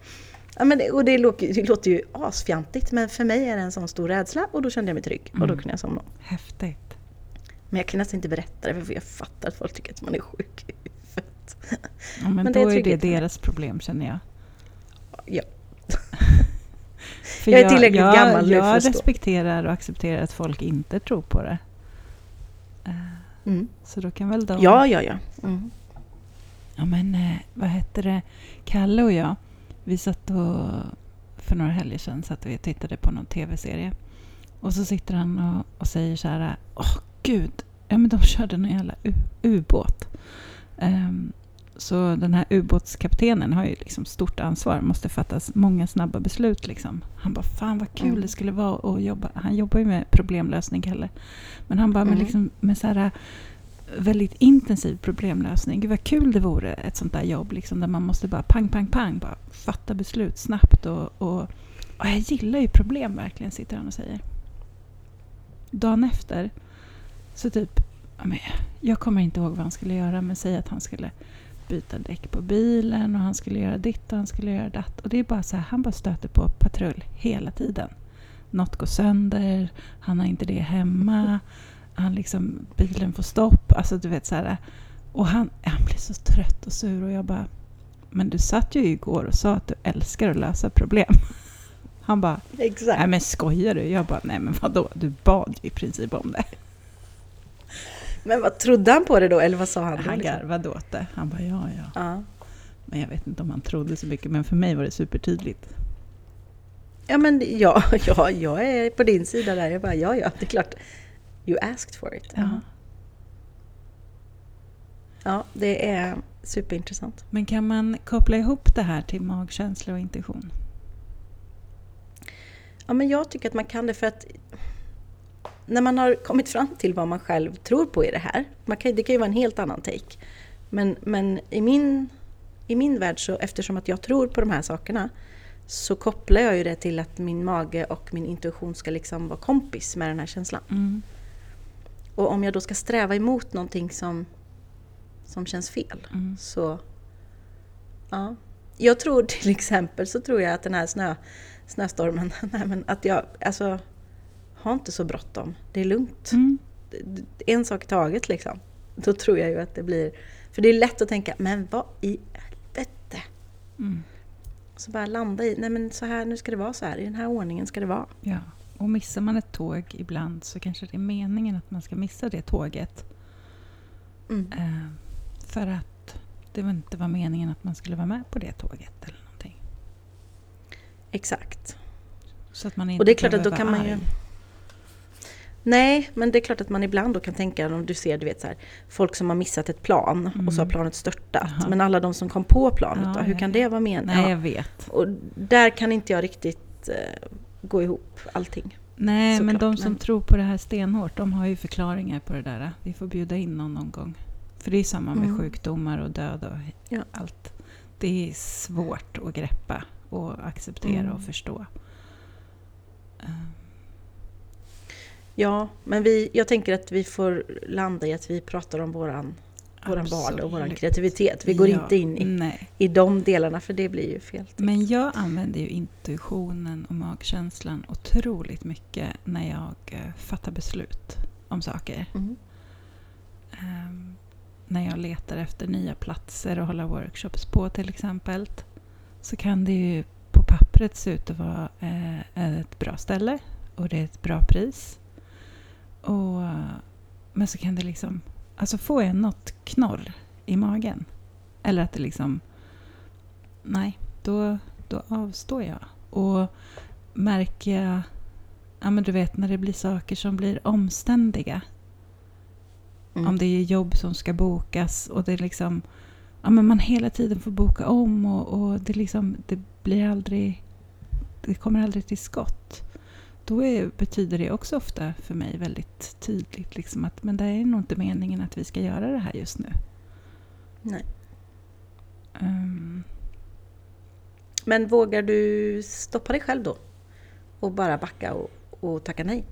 [SPEAKER 1] Ja, men det, och det låter, det låter ju asfjantigt men för mig är det en sån stor rädsla och då kände jag mig trygg och då mm. kunde jag somna.
[SPEAKER 2] Häftigt.
[SPEAKER 1] Men jag kan nästan inte berätta det för jag fattar att folk tycker att man är sjuk i huvudet.
[SPEAKER 2] Ja, men, men då är, är det deras problem känner jag.
[SPEAKER 1] Ja, jag är tillräckligt jag, gammal
[SPEAKER 2] nu Jag respekterar och accepterar att folk inte tror på det. Eh, mm. Så då kan väl de...
[SPEAKER 1] Ja, ja, ja. Mm.
[SPEAKER 2] Ja, men eh, vad hette det? Kalle och jag, vi satt och för några helger sedan satt vi och tittade på någon tv-serie. Och så sitter han och, och säger så här, åh oh, gud, ja men de körde någon jävla ubåt. Um, så den här ubåtskaptenen har ju liksom stort ansvar, måste fattas många snabba beslut. Liksom. Han bara, fan vad kul mm. det skulle vara att jobba. Han jobbar ju med problemlösning, Kalle. Men han bara, mm. med, liksom, med så här, väldigt intensiv problemlösning. Gud vad kul det vore ett sånt där jobb liksom, där man måste bara pang, pang, pang, bara fatta beslut snabbt. Och, och, och jag gillar ju problem verkligen, sitter han och säger. Dagen efter, så typ, jag kommer inte ihåg vad han skulle göra, men säg att han skulle byta däck på bilen och han skulle göra ditt och han skulle göra datt. Och det är bara så här, han bara stöter på patrull hela tiden. Något går sönder, han har inte det hemma, han liksom, bilen får stopp. Alltså du vet så här. Och han, han blir så trött och sur och jag bara, men du satt ju igår och sa att du älskar att lösa problem. Han bara,
[SPEAKER 1] Exakt.
[SPEAKER 2] nej men skojar du? Jag bara, nej men vadå, du bad ju i princip om det.
[SPEAKER 1] Men vad trodde han på det då? Eller vad sa han då?
[SPEAKER 2] Han
[SPEAKER 1] liksom?
[SPEAKER 2] garvade åt det. Han bara, ja ja.
[SPEAKER 1] Ja.
[SPEAKER 2] Men jag vet inte om han trodde så mycket, men för mig var det supertydligt.
[SPEAKER 1] ja, men ja, ja, jag är på din sida där. Jag bara, ja, ja, det är klart. You asked for it.
[SPEAKER 2] Ja.
[SPEAKER 1] Ja, det är superintressant.
[SPEAKER 2] Men kan man koppla ihop det här till magkänsla och intuition?
[SPEAKER 1] Ja, men jag tycker att man kan det för att när man har kommit fram till vad man själv tror på i det här, man kan, det kan ju vara en helt annan take, men, men i, min, i min värld så eftersom att jag tror på de här sakerna så kopplar jag ju det till att min mage och min intuition ska liksom vara kompis med den här känslan.
[SPEAKER 2] Mm.
[SPEAKER 1] Och om jag då ska sträva emot någonting som, som känns fel
[SPEAKER 2] Mm.
[SPEAKER 1] så... Ja. Jag tror till exempel så tror jag att den här snö, snöstormen, nej men att jag, alltså, har inte så bråttom. Det är lugnt.
[SPEAKER 2] Mm.
[SPEAKER 1] En sak i taget liksom. Då tror jag ju att det blir... För det är lätt att tänka, men vad i helvete?
[SPEAKER 2] Mm.
[SPEAKER 1] Så bara landa i, nej men så här, nu ska det vara så här, i den här ordningen ska det vara.
[SPEAKER 2] Ja, och missar man ett tåg ibland så kanske det är meningen att man ska missa det tåget.
[SPEAKER 1] Mm.
[SPEAKER 2] Eh, för att det var inte var meningen att man skulle vara med på det tåget eller någonting.
[SPEAKER 1] Exakt.
[SPEAKER 2] Så att man inte
[SPEAKER 1] Och det är klart att då kan man ju...
[SPEAKER 2] arg.
[SPEAKER 1] Nej, men det är klart att man ibland då kan tänka, om du ser du vet, så här, folk som har missat ett plan och så har
[SPEAKER 2] Mm.
[SPEAKER 1] planet störtat.
[SPEAKER 2] Jaha.
[SPEAKER 1] Men alla de som kom på planet
[SPEAKER 2] Ja,
[SPEAKER 1] då, hur kan det vara meningen?
[SPEAKER 2] Nej,
[SPEAKER 1] Ja.
[SPEAKER 2] jag vet.
[SPEAKER 1] Och där kan inte jag riktigt eh, gå ihop allting.
[SPEAKER 2] Nej, men
[SPEAKER 1] Såklart,
[SPEAKER 2] de som
[SPEAKER 1] men-
[SPEAKER 2] tror på det här stenhårt, de har ju förklaringar på det där. Vi får bjuda in någon någon gång. För det är samma med
[SPEAKER 1] Mm.
[SPEAKER 2] sjukdomar och död och
[SPEAKER 1] Ja.
[SPEAKER 2] allt. Det är svårt att greppa och acceptera
[SPEAKER 1] Mm.
[SPEAKER 2] och förstå.
[SPEAKER 1] Ja, men vi, jag tänker att vi får landa i att vi pratar om våran, våran vardag och våran
[SPEAKER 2] Absolut.
[SPEAKER 1] kreativitet. Vi går
[SPEAKER 2] Ja,
[SPEAKER 1] inte in i,
[SPEAKER 2] Nej.
[SPEAKER 1] i de delarna för det blir ju fel.
[SPEAKER 2] Men jag använder ju intuitionen och magkänslan otroligt mycket när jag eh, fattar beslut om saker.
[SPEAKER 1] Mm.
[SPEAKER 2] Ehm, när jag letar efter nya platser att hålla workshops på till exempel. Så kan det ju på pappret se ut att vara eh, ett bra ställe och det är ett bra pris. Och, men så kan det liksom, alltså får jag något knorr i magen. Eller att det liksom, nej, då, då avstår jag. Och märker jag, ja men du vet när det blir saker som blir omständiga.
[SPEAKER 1] Mm.
[SPEAKER 2] Om det är jobb som ska bokas och det är liksom ja, men man hela tiden får boka om och, och det, liksom, det blir aldrig det kommer aldrig till skott. Då är, betyder det också ofta för mig väldigt tydligt liksom att men det är nog inte meningen att vi ska göra det här just nu.
[SPEAKER 1] Nej.
[SPEAKER 2] Ehm,
[SPEAKER 1] Men vågar du stoppa dig själv då? Och bara backa och, och tacka nej?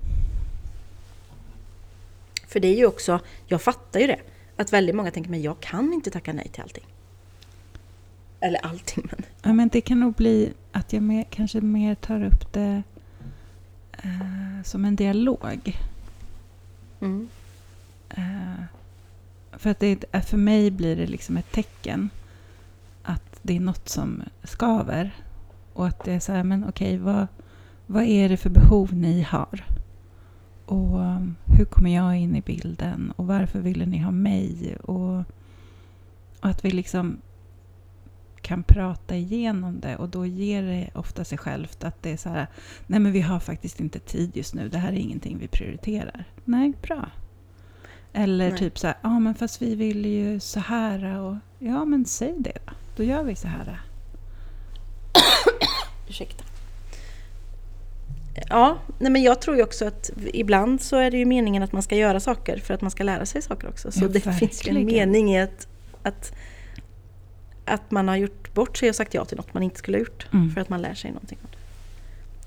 [SPEAKER 1] För det är ju också, jag fattar ju det, att väldigt många tänker men jag kan inte tacka nej till allting. Eller allting men...
[SPEAKER 2] ja, men det kan nog bli att jag mer, kanske mer tar upp det eh, som en dialog.
[SPEAKER 1] Mm.
[SPEAKER 2] Eh, för att det, är- för mig blir det liksom ett tecken att det är något som skaver. Och att det är så här, men okej, vad, vad är det för behov ni har? Och um, hur kommer jag in i bilden? Och varför ville ni ha mig? Och, och att vi liksom kan prata igenom det och då ger det ofta sig självt att det är så här, nej men vi har faktiskt inte tid just nu, det här är ingenting vi prioriterar. Nej, bra. Eller
[SPEAKER 1] Nej.
[SPEAKER 2] typ så här, ja men fast vi vill ju så här och ja men säg det då, då gör vi så här.
[SPEAKER 1] Ursäkta. Ja, nej men jag tror ju också att ibland så är det ju meningen att man ska göra saker för att man ska lära sig saker också. Så
[SPEAKER 2] Ja,
[SPEAKER 1] det finns ju en mening i att, att, att man har gjort bort sig och sagt ja till något man inte skulle ha gjort.
[SPEAKER 2] Mm.
[SPEAKER 1] För att man lär sig någonting av det.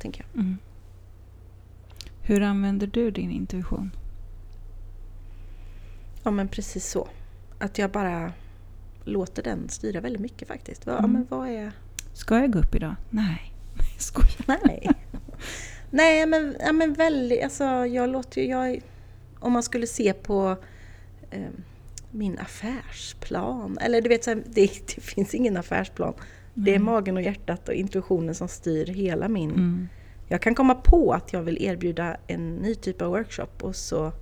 [SPEAKER 1] Tänker jag.
[SPEAKER 2] Mm. Hur använder du din intuition?
[SPEAKER 1] Ja men precis så. Att jag bara låter den styra väldigt mycket faktiskt. Ja,
[SPEAKER 2] Mm.
[SPEAKER 1] men vad är...
[SPEAKER 2] Ska jag gå upp idag? Nej. Nej, skojar.
[SPEAKER 1] Nej. Nej, men, ja, men väldigt... Alltså, jag låter. Jag, om man skulle se på eh, min affärsplan. Eller du vet, så här, det, det finns ingen affärsplan. Det är
[SPEAKER 2] Mm.
[SPEAKER 1] magen och hjärtat och intuitionen som styr hela min...
[SPEAKER 2] Mm.
[SPEAKER 1] Jag kan komma på att jag vill erbjuda en ny typ av workshop och så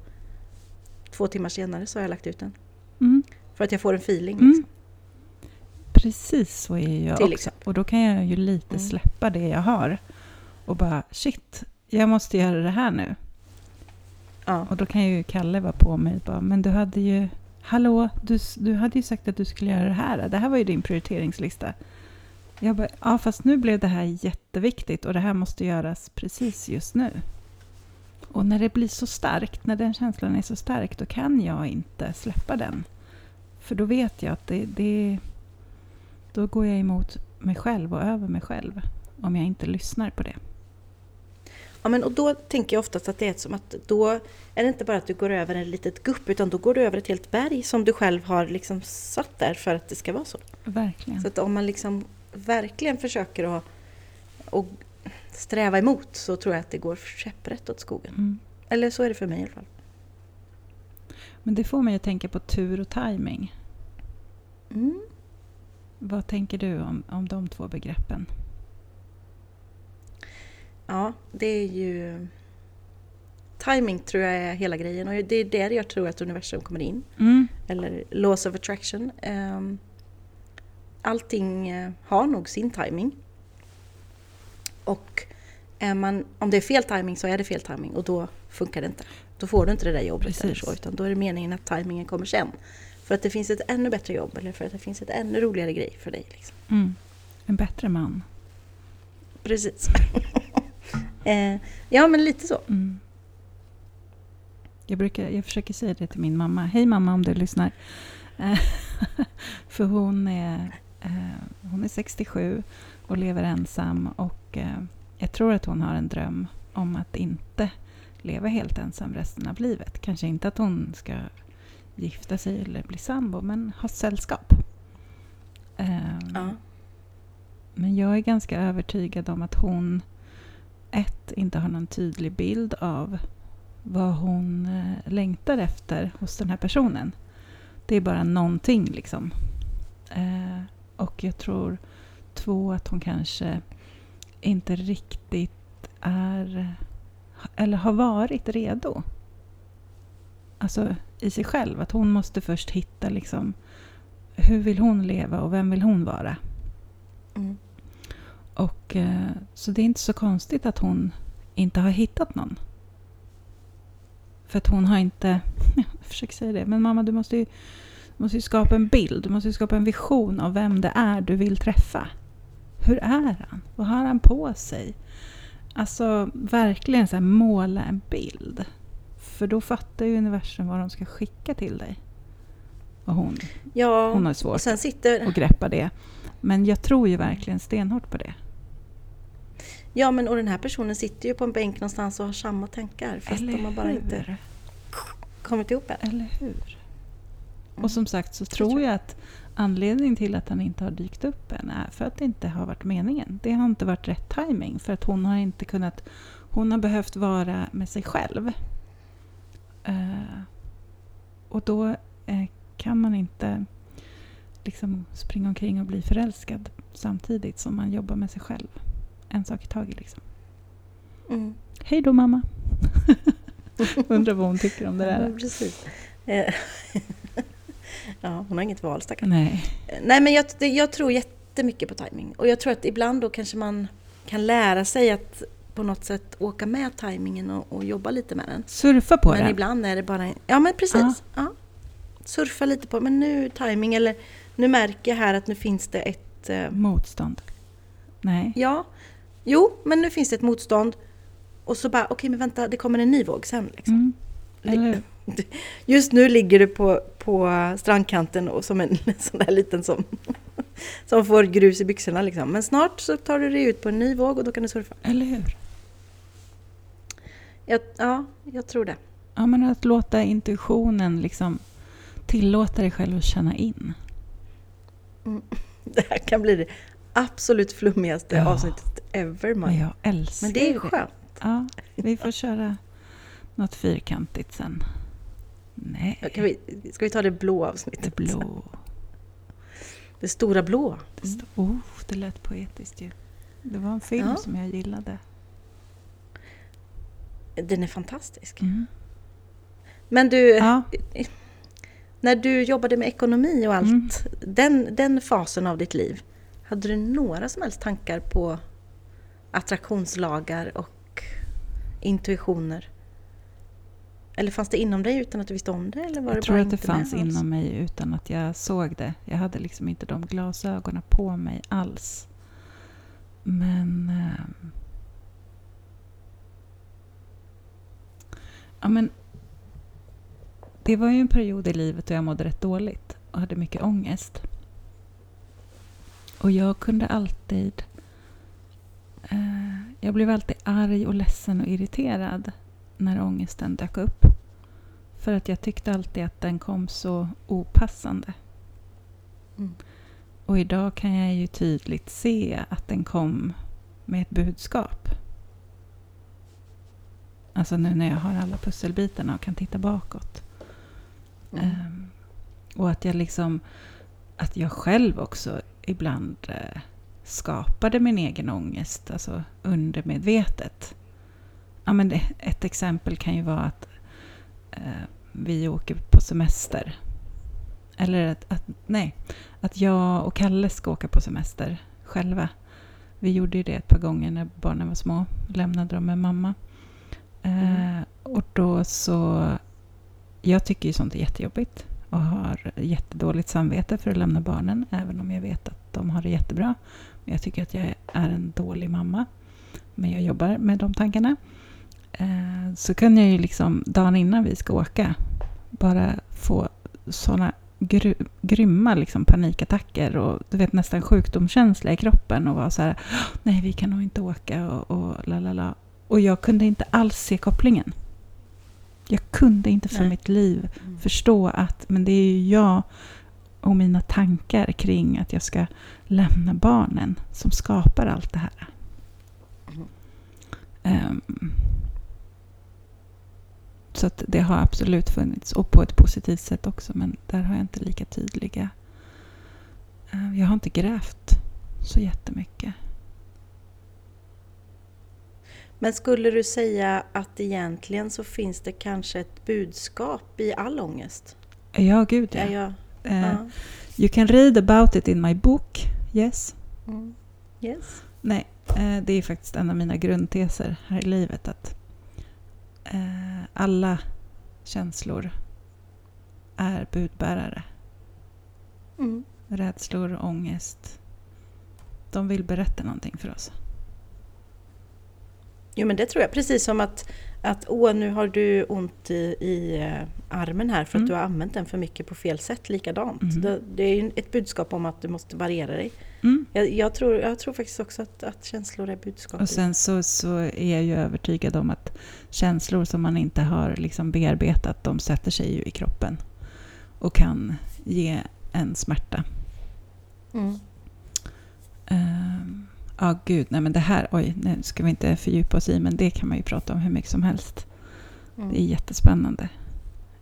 [SPEAKER 1] två timmar senare så har jag lagt ut den.
[SPEAKER 2] Mm.
[SPEAKER 1] För att jag får en feeling.
[SPEAKER 2] Mm.
[SPEAKER 1] Liksom.
[SPEAKER 2] Precis så är jag
[SPEAKER 1] Till
[SPEAKER 2] också. Och då kan jag ju lite
[SPEAKER 1] Mm.
[SPEAKER 2] släppa det jag har. Och bara shit, jag måste göra det här nu.
[SPEAKER 1] Ja.
[SPEAKER 2] Och då kan ju Kalle vara på mig och bara, men du hade ju, hallå, du, du hade ju sagt att du skulle göra det här. Det här var ju din prioriteringslista. Jag bara, ja fast nu blev det här jätteviktigt och det här måste göras precis just nu. Och när det blir så starkt, när den känslan är så stark, då kan jag inte släppa den. För då vet jag att det, det då går jag emot mig själv och över mig själv. Om jag inte lyssnar på det.
[SPEAKER 1] Ja, men och då tänker jag oftast att det är som att då är det inte bara att du går över en litet gupp utan då går du över ett helt berg som du själv har liksom satt där för att det ska vara så.
[SPEAKER 2] Verkligen.
[SPEAKER 1] Så att om man liksom verkligen försöker att, att sträva emot så tror jag att det går käpprätt åt skogen.
[SPEAKER 2] Mm.
[SPEAKER 1] Eller så är det för mig i alla fall.
[SPEAKER 2] Men det får mig att tänka på tur och timing.
[SPEAKER 1] Mm.
[SPEAKER 2] Vad tänker du om, om de två begreppen?
[SPEAKER 1] Ja, det är ju... Timing tror jag är hela grejen och det är där jag tror att universum kommer in.
[SPEAKER 2] Mm.
[SPEAKER 1] Eller laws of attraction. Ehm, Allting eh, har nog sin timing. Och är man, om det är fel timing så är det fel timing och då funkar det inte. Då får du inte det där jobbet eller
[SPEAKER 2] Precis.
[SPEAKER 1] så, utan då är det meningen att timingen kommer sen. För att det finns ett ännu bättre jobb eller för att det finns ett ännu roligare grej för dig. Liksom.
[SPEAKER 2] Mm. En bättre man.
[SPEAKER 1] Precis. eh, ja, men lite så.
[SPEAKER 2] Mm. Jag, brukar, jag försöker säga det till min mamma. Hej mamma om du lyssnar. Eh, För hon är, eh, hon är 67 och lever ensam. Och eh, jag tror att hon har en dröm om att inte leva helt ensam resten av livet. Kanske inte att hon ska gifta sig eller bli sambo, men ha sällskap. Eh,
[SPEAKER 1] Ja.
[SPEAKER 2] Men jag är ganska övertygad om att hon ett, inte har någon tydlig bild av vad hon eh, längtar efter hos den här personen. Det är bara någonting liksom. Eh, och jag tror två, att hon kanske inte riktigt är eller har varit redo. Alltså i sig själv. Att hon måste först hitta liksom hur vill hon leva och vem vill hon vara?
[SPEAKER 1] Mm.
[SPEAKER 2] Och, eh, så det är inte så konstigt att hon inte har hittat någon. För att hon har inte... Jag försöker säga det. Men mamma, du måste ju, du måste ju skapa en bild. Du måste ju skapa en vision av vem det är du vill träffa. Hur är han? Vad har han på sig? Alltså verkligen så måla en bild. För då fattar ju universum vad de ska skicka till dig. Och hon,
[SPEAKER 1] Ja,
[SPEAKER 2] hon har svårt
[SPEAKER 1] sitter...
[SPEAKER 2] att greppa det. Men jag tror ju verkligen stenhårt på det.
[SPEAKER 1] Ja, men och den här personen sitter ju på en bänk någonstans och har samma tankar. Fast de har bara inte kommit ihop än.
[SPEAKER 2] Eller hur?
[SPEAKER 1] Mm.
[SPEAKER 2] Och som sagt så
[SPEAKER 1] tror
[SPEAKER 2] tror jag att anledningen till att han inte har dykt upp än är för att det inte har varit meningen. Det har inte varit rätt timing för att hon har inte kunnat... Hon har behövt vara med sig själv. Eh, och då eh, kan man inte liksom springa omkring och bli förälskad samtidigt som man jobbar med sig själv. En sak i taget liksom.
[SPEAKER 1] Mm.
[SPEAKER 2] Hej då mamma! Undrar vad hon tycker om det
[SPEAKER 1] Ja,
[SPEAKER 2] där.
[SPEAKER 1] precis. Eh, ja, hon har inget val stackarn.
[SPEAKER 2] Nej.
[SPEAKER 1] Nej, men jag, jag tror jättemycket på timing. Och jag tror att ibland då kanske man kan lära sig att på något sätt åka med timingen och, och jobba lite med den.
[SPEAKER 2] Surfa på
[SPEAKER 1] men
[SPEAKER 2] det.
[SPEAKER 1] ibland är det bara... en- Ja, men precis. Ja. Surfa lite på, men nu timing eller nu märker jag här att nu finns det ett... Eh,
[SPEAKER 2] Motstånd. Nej.
[SPEAKER 1] ja, jo, men nu finns det ett motstånd. Och så bara, okej men vänta, det kommer en ny våg sen. Liksom.
[SPEAKER 2] Mm.
[SPEAKER 1] Just nu ligger du på, på strandkanten och som en sån där liten som, som får grus i byxorna. Liksom. Men snart så tar du dig ut på en ny våg och då kan du surfa.
[SPEAKER 2] Eller hur?
[SPEAKER 1] Jag, ja, jag tror det.
[SPEAKER 2] Ja, men att låta intuitionen liksom tillåta dig själv att känna in.
[SPEAKER 1] Det här kan bli det absolut flummigaste
[SPEAKER 2] Ja.
[SPEAKER 1] avsnittet ever,
[SPEAKER 2] Men jag älskar
[SPEAKER 1] Men det är skönt.
[SPEAKER 2] Ja, vi får köra något fyrkantigt sen. Nej,
[SPEAKER 1] Kan vi, ska vi ta det blå avsnittet?
[SPEAKER 2] det blå.
[SPEAKER 1] Det stora blå.
[SPEAKER 2] Det, stod, oh, det lät poetiskt ju. Det var en film
[SPEAKER 1] Ja.
[SPEAKER 2] som jag gillade.
[SPEAKER 1] Den är fantastisk.
[SPEAKER 2] Mm.
[SPEAKER 1] Men du,
[SPEAKER 2] Ja,
[SPEAKER 1] när du jobbade med ekonomi och allt,
[SPEAKER 2] Mm.
[SPEAKER 1] den, den fasen av ditt liv, hade du några som helst tankar på attraktionslagar och intuitioner? Eller fanns det inom dig utan att du visste om det? Eller var
[SPEAKER 2] jag
[SPEAKER 1] det
[SPEAKER 2] tror
[SPEAKER 1] bara
[SPEAKER 2] att det
[SPEAKER 1] med
[SPEAKER 2] fanns inom mig utan att jag såg det. Jag hade liksom inte de glasögonen på mig alls. Men... ehm, ja, men... Det var ju en period i livet då jag mådde rätt dåligt och hade mycket ångest. Och jag kunde alltid... Eh, jag blev alltid arg och ledsen och irriterad när ångesten dök upp. För att jag tyckte alltid att den kom så opassande.
[SPEAKER 1] Mm.
[SPEAKER 2] Och idag kan jag ju tydligt se att den kom med ett budskap. Alltså nu när jag har alla pusselbitarna och kan titta bakåt.
[SPEAKER 1] Mm.
[SPEAKER 2] Ehm, och att jag liksom... Att jag själv också ibland eh, skapade min egen ångest, alltså undermedvetet. Ja, men ett exempel kan ju vara att eh, vi åker på semester. Eller att, att, nej, att jag och Kalle ska åka på semester själva. Vi gjorde ju det ett par gånger när barnen var små. Lämnade dem med mamma. Eh,
[SPEAKER 1] Mm.
[SPEAKER 2] och då så... Jag tycker ju sånt är jättejobbigt och har jättedåligt samvete för att lämna barnen, även om jag vet att de har det jättebra. Jag tycker att jag är en dålig mamma. Men jag jobbar med de tankarna. Eh, så kan jag ju liksom dagen innan vi ska åka bara få såna gry, grymma liksom panikattacker och du vet nästan sjukdomskänsla i kroppen och vara så här nej vi kan nog inte åka och, och la la la. Och jag kunde inte alls se kopplingen. Jag kunde inte för
[SPEAKER 1] Nej.
[SPEAKER 2] mitt liv
[SPEAKER 1] Mm.
[SPEAKER 2] förstå att men det är ju jag och mina tankar kring att jag ska lämna barnen som skapar allt det här. Ehm, så att det har absolut funnits och på ett positivt sätt också men där har jag inte lika tydliga... eh, jag har inte grävt så jättemycket.
[SPEAKER 1] Men skulle du säga att egentligen så finns det kanske ett budskap i all ångest?
[SPEAKER 2] Ja, gud ja.
[SPEAKER 1] Är jag,
[SPEAKER 2] Eh,
[SPEAKER 1] ja.
[SPEAKER 2] You can read about it in my book. Yes.
[SPEAKER 1] Mm. Yes.
[SPEAKER 2] Nej, eh, det är faktiskt en av mina grundteser här i livet att eh, alla känslor är budbärare.
[SPEAKER 1] Mm.
[SPEAKER 2] Rädslor, ångest. De vill berätta någonting för oss.
[SPEAKER 1] Jo men det tror jag. Precis som att, att åh nu har du ont i, i eh, armen här för
[SPEAKER 2] Mm.
[SPEAKER 1] att du har använt den för mycket på fel sätt. Likadant.
[SPEAKER 2] Mhm.
[SPEAKER 1] Det, det är ju ett budskap om att du måste variera dig.
[SPEAKER 2] Mm.
[SPEAKER 1] Jag, jag, tror, jag tror faktiskt också att, att känslor är budskap.
[SPEAKER 2] Och sen så, så är jag ju övertygad om att känslor som man inte har liksom bearbetat, de sätter sig ju i kroppen. Och kan ge en smärta.
[SPEAKER 1] Mm.
[SPEAKER 2] Ehm, Ja, gud, nej men det här, oj, nu ska vi inte fördjupa oss i, men det kan man ju prata om hur mycket som helst.
[SPEAKER 1] Mm.
[SPEAKER 2] Det är jättespännande.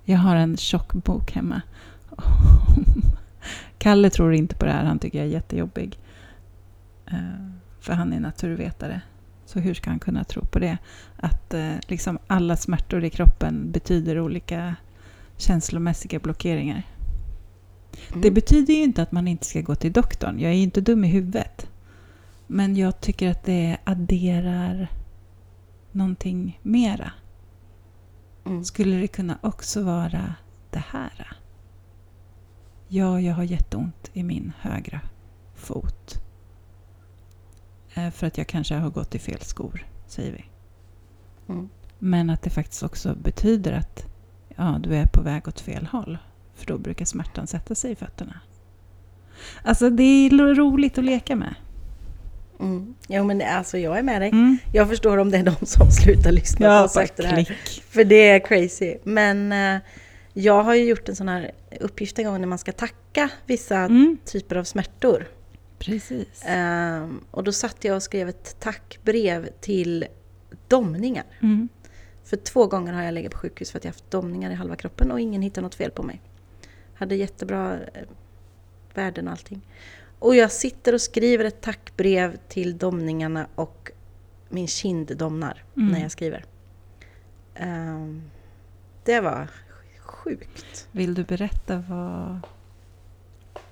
[SPEAKER 2] Jag har en tjock bok hemma. Kalle tror inte på det här, han tycker jag är jättejobbig. Eh, För han är naturvetare. Så hur ska han kunna tro på det? Att eh, liksom alla smärtor i kroppen betyder olika känslomässiga blockeringar.
[SPEAKER 1] Mm.
[SPEAKER 2] Det betyder ju inte att man inte ska gå till doktorn. Jag är ju inte dum i huvudet. Men jag tycker att det adderar någonting mera.
[SPEAKER 1] Mm.
[SPEAKER 2] Skulle det kunna också vara det här? Ja, jag har jätteont i min högra fot. Eh, För att jag kanske har gått i fel skor, säger vi.
[SPEAKER 1] Mm.
[SPEAKER 2] Men att det faktiskt också betyder att ja, du är på väg åt fel håll. För då brukar smärtan sätta sig i fötterna. Alltså det är roligt att leka med.
[SPEAKER 1] Mm. Jo men det- alltså jag är med dig.
[SPEAKER 2] Mm.
[SPEAKER 1] Jag förstår om det är de som slutar lyssna på
[SPEAKER 2] Ja,
[SPEAKER 1] oss
[SPEAKER 2] bara
[SPEAKER 1] efter det här. För det är crazy. Men eh, Jag har ju gjort en sån här uppgift en gång när man ska tacka vissa
[SPEAKER 2] Mm,
[SPEAKER 1] typer av smärtor.
[SPEAKER 2] precis.
[SPEAKER 1] Ehm, och då satt jag och skrev ett tackbrev till domningar.
[SPEAKER 2] Mm.
[SPEAKER 1] För två gånger har jag legat på sjukhus för att jag haft domningar i halva kroppen och ingen hittade något fel på mig. Hade jättebra eh, värden och allting. Och jag sitter och skriver ett tackbrev till domningarna och min kind domnar
[SPEAKER 2] Mm.
[SPEAKER 1] när jag skriver. Ehm, det var sjukt.
[SPEAKER 2] Vill du berätta vad,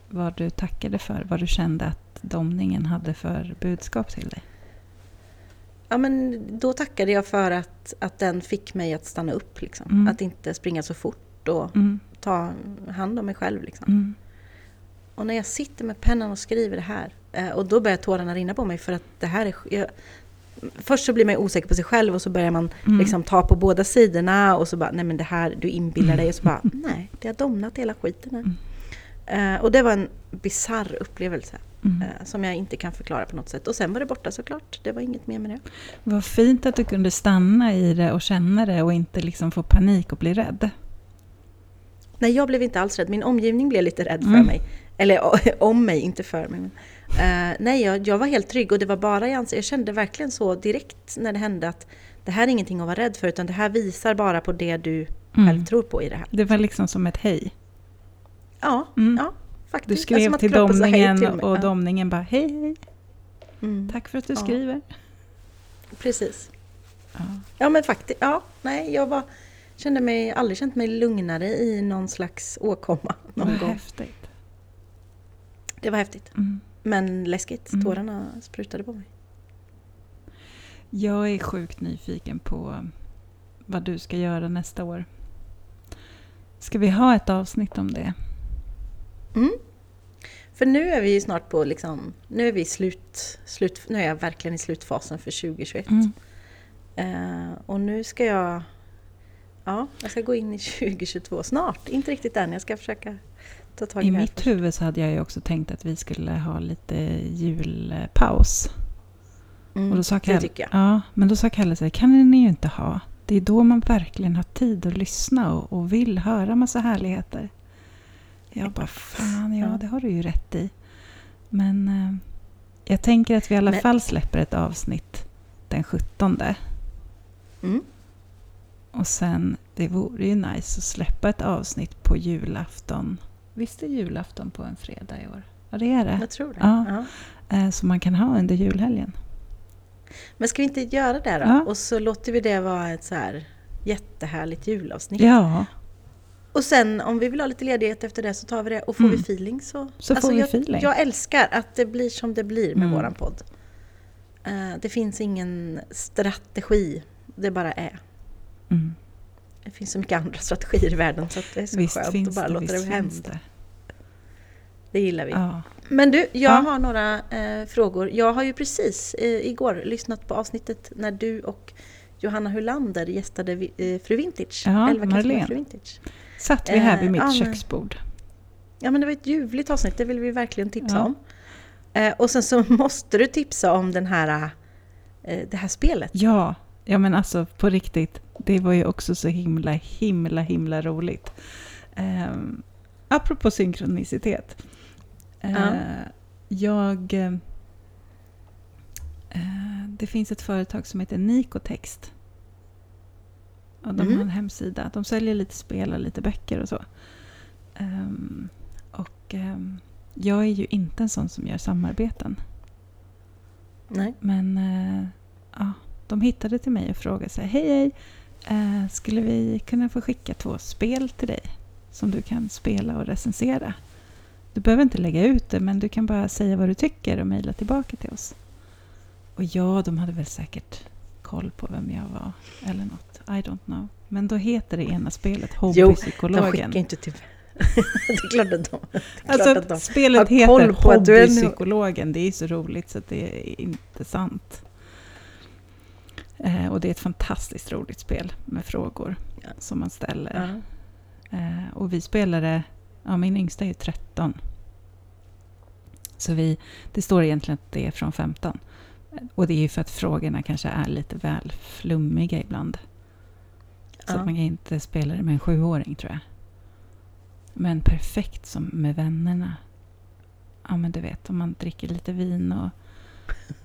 [SPEAKER 2] vad du tackade för? Vad du kände att domningen hade för budskap till dig?
[SPEAKER 1] Ja, men då tackade jag för att, att den fick mig att stanna upp. Liksom.
[SPEAKER 2] Mm.
[SPEAKER 1] Att inte springa så fort och
[SPEAKER 2] Mm.
[SPEAKER 1] ta hand om mig själv. Liksom.
[SPEAKER 2] Mm.
[SPEAKER 1] Och när jag sitter med pennan och skriver det här eh, och då börjar tårarna rinna på mig för att det här är... Jag, först så blir man osäker på sig själv och så börjar man
[SPEAKER 2] Mm.
[SPEAKER 1] liksom ta på båda sidorna och så bara, nej men det här, du inbillar dig och så bara, nej, det har domnat hela skiten här. Eh, och det var en bizarr upplevelse
[SPEAKER 2] Mm.
[SPEAKER 1] eh, som jag inte kan förklara på något sätt. Och sen var det borta såklart, det var inget mer med det.
[SPEAKER 2] Vad fint att du kunde stanna i det och känna det och inte liksom få panik och bli rädd.
[SPEAKER 1] Nej, jag blev inte alls rädd. Min omgivning blev lite rädd för
[SPEAKER 2] Mm.
[SPEAKER 1] mig. Eller om mig, inte för mig. Eh, nej, jag, jag var helt trygg och det var bara i ansiktet. Jag kände verkligen så direkt när det hände att det här är ingenting att vara rädd för utan det här visar bara på det du
[SPEAKER 2] Mm.
[SPEAKER 1] själv tror på i det här.
[SPEAKER 2] Det var liksom som ett hej.
[SPEAKER 1] Ja,
[SPEAKER 2] Mm.
[SPEAKER 1] ja faktiskt.
[SPEAKER 2] Du
[SPEAKER 1] är
[SPEAKER 2] skrev till domningen
[SPEAKER 1] till
[SPEAKER 2] och domningen bara hej hej,
[SPEAKER 1] Mm,
[SPEAKER 2] tack för att du
[SPEAKER 1] Ja.
[SPEAKER 2] skriver.
[SPEAKER 1] precis.
[SPEAKER 2] Ja.
[SPEAKER 1] Ja men faktiskt, ja, nej, jag var, kände mig, aldrig känt mig lugnare i någon slags åkomma någon
[SPEAKER 2] Vad
[SPEAKER 1] gång.
[SPEAKER 2] häftigt.
[SPEAKER 1] Det var häftigt.
[SPEAKER 2] Mm.
[SPEAKER 1] Men läskigt.
[SPEAKER 2] Mm.
[SPEAKER 1] Tårarna sprutade på mig.
[SPEAKER 2] Jag är sjukt nyfiken på vad du ska göra nästa år. Ska vi ha ett avsnitt om det?
[SPEAKER 1] Mm. För nu är vi ju snart på liksom, nu är vi slut, slut, nu är jag verkligen i slutfasen för 2021.
[SPEAKER 2] Mm.
[SPEAKER 1] Eh, och nu ska jag, ja, jag ska gå in i 2022 snart. Inte riktigt än, jag ska försöka ta tag i,
[SPEAKER 2] I
[SPEAKER 1] det här
[SPEAKER 2] mitt
[SPEAKER 1] först.
[SPEAKER 2] huvud så hade jag ju också tänkt att vi skulle ha lite julpaus.
[SPEAKER 1] Mm,
[SPEAKER 2] Och då sa
[SPEAKER 1] det
[SPEAKER 2] Kalle,
[SPEAKER 1] tycker jag.
[SPEAKER 2] Ja, men då sa Kalle så här, kan ni ju inte ha. Det är då man verkligen har tid att lyssna och, och vill höra massa härligheter. Jag bara, fan Ja. det har du ju rätt i. Men eh, jag tänker att vi i alla
[SPEAKER 1] Men-
[SPEAKER 2] fall släpper ett avsnitt den 17.
[SPEAKER 1] Mm.
[SPEAKER 2] Och sen, det vore ju nice att släppa ett avsnitt på julafton. Visst är julafton på en fredag i år? Ja, det är det.
[SPEAKER 1] Jag tror det.
[SPEAKER 2] Ja.
[SPEAKER 1] Ja.
[SPEAKER 2] Eh, Så man kan ha under julhelgen.
[SPEAKER 1] Men ska vi inte göra det då?
[SPEAKER 2] Ja.
[SPEAKER 1] Och så låter vi det vara ett så här jättehärligt julavsnitt.
[SPEAKER 2] Ja,
[SPEAKER 1] Och sen om vi vill ha lite ledighet efter det så tar vi det. Och får
[SPEAKER 2] Mm.
[SPEAKER 1] vi feeling så... Alltså,
[SPEAKER 2] Så får vi
[SPEAKER 1] jag,
[SPEAKER 2] feeling.
[SPEAKER 1] Jag älskar att det blir som det blir med
[SPEAKER 2] Mm.
[SPEAKER 1] våran podd. Eh, det finns ingen strategi. Det bara är.
[SPEAKER 2] mm.
[SPEAKER 1] Finns så mycket andra strategier i världen så att det är så
[SPEAKER 2] visst
[SPEAKER 1] skönt att bara
[SPEAKER 2] det.
[SPEAKER 1] låta det hända.
[SPEAKER 2] det.
[SPEAKER 1] Det gillar vi.
[SPEAKER 2] Ja.
[SPEAKER 1] Men du, jag
[SPEAKER 2] Ja.
[SPEAKER 1] har några eh, frågor. Jag har ju precis eh, igår lyssnat på avsnittet när du och Johanna Hulander gästade vi- eh, Fru Vintage.
[SPEAKER 2] Ja,
[SPEAKER 1] 11 kanske
[SPEAKER 2] Marlene.
[SPEAKER 1] Fru Vintage.
[SPEAKER 2] Satt vi här vid
[SPEAKER 1] Eh,
[SPEAKER 2] mitt
[SPEAKER 1] ja, men-
[SPEAKER 2] köksbord.
[SPEAKER 1] Ja men det var ett ljuvligt avsnitt, det vill vi verkligen tipsa om. Eh, och sen så måste du tipsa om den här, eh, det här spelet.
[SPEAKER 2] Ja, ja men alltså på riktigt. Det var ju också så himla, himla, himla roligt. Um, apropå synkronicitet. Eh,
[SPEAKER 1] Ja.
[SPEAKER 2] Jag... eh, det finns ett företag som heter Nikotext. Och de
[SPEAKER 1] Mm.
[SPEAKER 2] har en hemsida. De säljer lite spel och lite böcker och så. Ehm, och ehm, jag är ju inte en sån som gör samarbeten.
[SPEAKER 1] Nej.
[SPEAKER 2] Men eh, ja, de hittade till mig och frågade sig hej hej, eh, skulle vi kunna få skicka två spel till dig som du kan spela och recensera? Du behöver inte lägga ut det, men du kan bara säga vad du tycker och mejla tillbaka till oss. Och ja, de hade väl säkert koll på vem jag var eller något. I don't know. Men då heter det ena spelet
[SPEAKER 1] Jo, De
[SPEAKER 2] Hobbypsykologen.
[SPEAKER 1] skickar inte till... det är klart att de... Klart
[SPEAKER 2] Alltså,
[SPEAKER 1] att de
[SPEAKER 2] spelet heter Hobbypsykologen. Det är så roligt så att det är inte sant. Eh, och det är ett fantastiskt roligt spel med frågor
[SPEAKER 1] Ja.
[SPEAKER 2] som man ställer.
[SPEAKER 1] ja.
[SPEAKER 2] Eh, och vi spelade, ja min yngsta är ju 13. Så vi, det står egentligen att det är från 15. Och det är ju för att frågorna kanske är lite väl flummiga ibland. Så
[SPEAKER 1] Ja.
[SPEAKER 2] att man kan inte spela det med en sjuåring tror jag. Men perfekt som med vännerna. Ja men du vet, om man dricker lite vin och...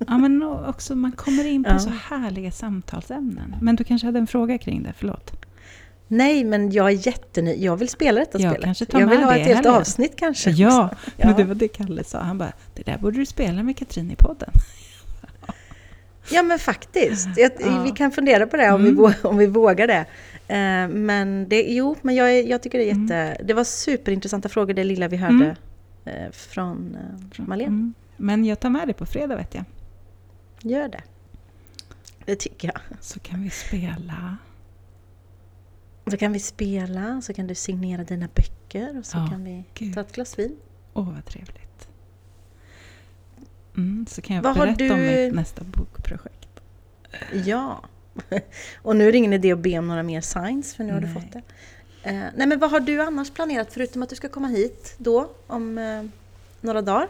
[SPEAKER 2] Ja men också man kommer in på
[SPEAKER 1] Ja.
[SPEAKER 2] så härliga samtalsämnen. Men du kanske hade en fråga kring det, förlåt?
[SPEAKER 1] Nej, men jag är jätteny. Jag vill spela detta
[SPEAKER 2] Jag
[SPEAKER 1] spelet.
[SPEAKER 2] kanske tar
[SPEAKER 1] jag vill ha ett helt avsnitt kanske.
[SPEAKER 2] Ja,
[SPEAKER 1] Ja.
[SPEAKER 2] men det var det Kalle sa. Han bara, det där borde du spela med Katrin i podden.
[SPEAKER 1] Ja men faktiskt. Jag,
[SPEAKER 2] Ja.
[SPEAKER 1] Vi kan fundera på det om, vi,
[SPEAKER 2] Mm.
[SPEAKER 1] vå- om vi vågar det. Eh, men det, jo, men jag, jag tycker det är
[SPEAKER 2] Mm.
[SPEAKER 1] jätte... Det var superintressanta frågor det lilla vi hörde eh, från eh, Malin.
[SPEAKER 2] Mm. Men jag tar med det på fredag vet jag.
[SPEAKER 1] Gör det. Det tycker jag.
[SPEAKER 2] Så kan vi spela.
[SPEAKER 1] Då kan vi spela, så kan du signera dina böcker och så
[SPEAKER 2] Ja,
[SPEAKER 1] kan vi
[SPEAKER 2] gud.
[SPEAKER 1] ta ett glas vin.
[SPEAKER 2] Åh, vad trevligt. Mm, så kan jag
[SPEAKER 1] Vad
[SPEAKER 2] berätta om
[SPEAKER 1] du-
[SPEAKER 2] mitt nästa bokprojekt.
[SPEAKER 1] Ja. Och nu är det ingen idé att be om några mer signs för nu har du fått det. Eh, nej men vad har du annars planerat förutom att du ska komma hit då om eh, några dagar?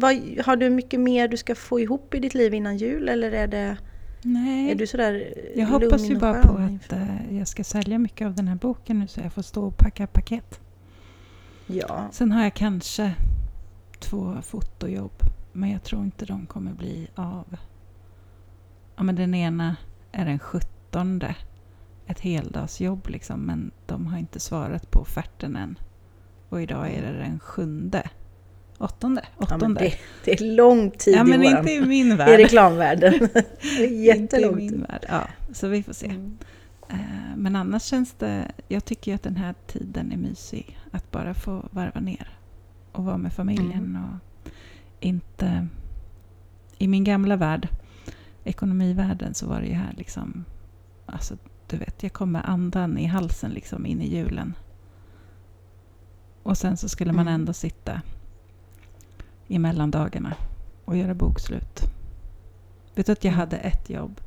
[SPEAKER 1] Vad, har du mycket mer du ska få ihop i ditt liv innan jul eller är det
[SPEAKER 2] Nej,
[SPEAKER 1] är du sådär
[SPEAKER 2] jag hoppas ju bara på att eh, jag ska sälja mycket av den här boken nu så jag får stå och packa paket.
[SPEAKER 1] Ja,
[SPEAKER 2] Sen har jag kanske två fotojobb, men jag tror inte de kommer bli av. Ja, men den ena är den 17. Ett heldagsjobb liksom, men de har inte svarat på offerten än. Och idag är det den sjunde. Åttonde?
[SPEAKER 1] ja men
[SPEAKER 2] Åttonde.
[SPEAKER 1] det, det är lång tid
[SPEAKER 2] ja, men
[SPEAKER 1] i, våran,
[SPEAKER 2] inte i min
[SPEAKER 1] i
[SPEAKER 2] värld.
[SPEAKER 1] reklamvärlden. det är
[SPEAKER 2] Inte i
[SPEAKER 1] jättelång
[SPEAKER 2] min
[SPEAKER 1] tid.
[SPEAKER 2] värld. Ja, så vi får se.
[SPEAKER 1] Mm.
[SPEAKER 2] Eh, Men annars känns det... Jag tycker ju att den här tiden är mysig. Att bara få varva ner och vara med familjen.
[SPEAKER 1] Mm.
[SPEAKER 2] Och inte... I min gamla värld, ekonomivärlden, så var det ju här liksom... Alltså, du vet, jag kom med andan i halsen liksom in i julen. Och sen så skulle man
[SPEAKER 1] Mm.
[SPEAKER 2] ändå sitta i mellandagarna och göra bokslut. Vet du att jag hade ett jobb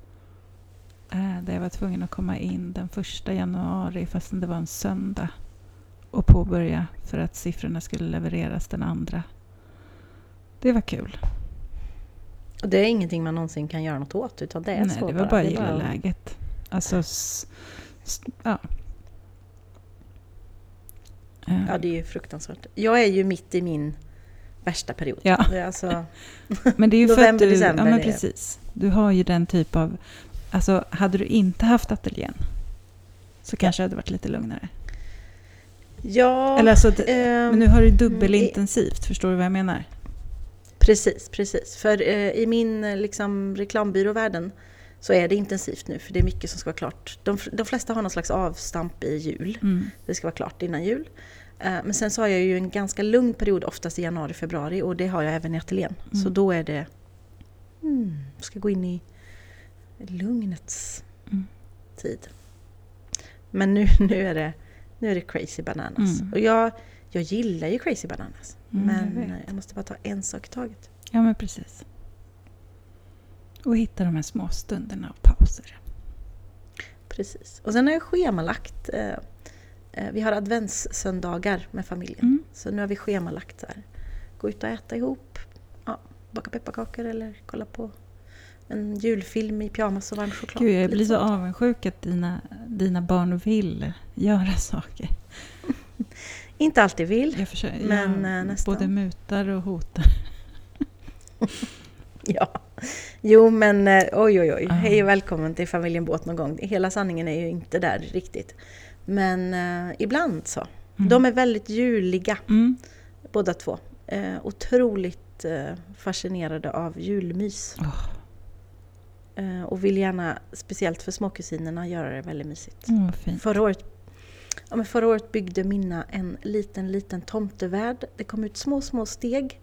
[SPEAKER 2] eh, där jag var tvungen att komma in den första januari fastän det var en söndag och påbörja för att siffrorna skulle levereras den andra. Det var kul.
[SPEAKER 1] Och det är ingenting man någonsin kan göra något åt utan det är
[SPEAKER 2] Nej,
[SPEAKER 1] så
[SPEAKER 2] det var bara
[SPEAKER 1] är
[SPEAKER 2] gilla läget. Alltså, s, s, ja.
[SPEAKER 1] Ja, det är ju fruktansvärt. Jag är ju mitt i min värsta period.
[SPEAKER 2] Ja.
[SPEAKER 1] Det Alltså,
[SPEAKER 2] Men det är ju för att du...
[SPEAKER 1] december
[SPEAKER 2] Ja, men precis. Du har ju den typ av... Alltså, hade du inte haft ateljén så kanske det hade varit lite lugnare.
[SPEAKER 1] ja,
[SPEAKER 2] Eller alltså,
[SPEAKER 1] ehm,
[SPEAKER 2] men nu har du dubbelintensivt, förstår du vad jag menar?
[SPEAKER 1] Precis, precis. För eh, i min eh, liksom, reklambyråvärlden så är det intensivt nu för det är mycket som ska vara klart. De, de flesta har någon slags avstamp i jul.
[SPEAKER 2] Mm.
[SPEAKER 1] Det ska vara klart innan jul. Eh, men sen så har jag ju en ganska lugn period oftast i januari, februari och det har jag även i ateljén.
[SPEAKER 2] Mm.
[SPEAKER 1] Så då är det... Mm, ska gå in i lugnets
[SPEAKER 2] Mm.
[SPEAKER 1] tid. Men nu, nu, är det, nu är det crazy bananas.
[SPEAKER 2] Mm.
[SPEAKER 1] Och jag, jag gillar ju crazy bananas.
[SPEAKER 2] Mm, jag
[SPEAKER 1] men eh, jag måste bara ta en sak i taget.
[SPEAKER 2] Ja, men precis. Och hitta de här små stunderna av pauser.
[SPEAKER 1] Precis. Och sen har jag schemalagt. Eh, eh, vi har adventssöndagar med familjen.
[SPEAKER 2] Mm.
[SPEAKER 1] Så nu har vi schemalagt så här. Gå ut och äta ihop. Ja, baka pepparkakor eller kolla på en julfilm i pyjamas och varm choklad.
[SPEAKER 2] Gud, jag blir så avundsjuk att dina, dina barn vill göra saker.
[SPEAKER 1] Inte alltid vill.
[SPEAKER 2] Jag försöker,
[SPEAKER 1] Men,
[SPEAKER 2] jag
[SPEAKER 1] eh, nästan.
[SPEAKER 2] både mutar och hotar.
[SPEAKER 1] Ja. Jo men eh, oj oj oj. Hej och välkommen till familjen Båt någon gång. Hela sanningen är ju inte där riktigt. Men eh, ibland så.
[SPEAKER 2] Mm.
[SPEAKER 1] De är väldigt juliga
[SPEAKER 2] Mm.
[SPEAKER 1] båda två. Eh, otroligt eh, fascinerade av julmys. Eh, och vill gärna, speciellt för småkusinerna, göra det väldigt mysigt.
[SPEAKER 2] Mm.
[SPEAKER 1] Förra året, ja, men förra året byggde Minna en liten, liten tomtevärld. Det kom ut små, små steg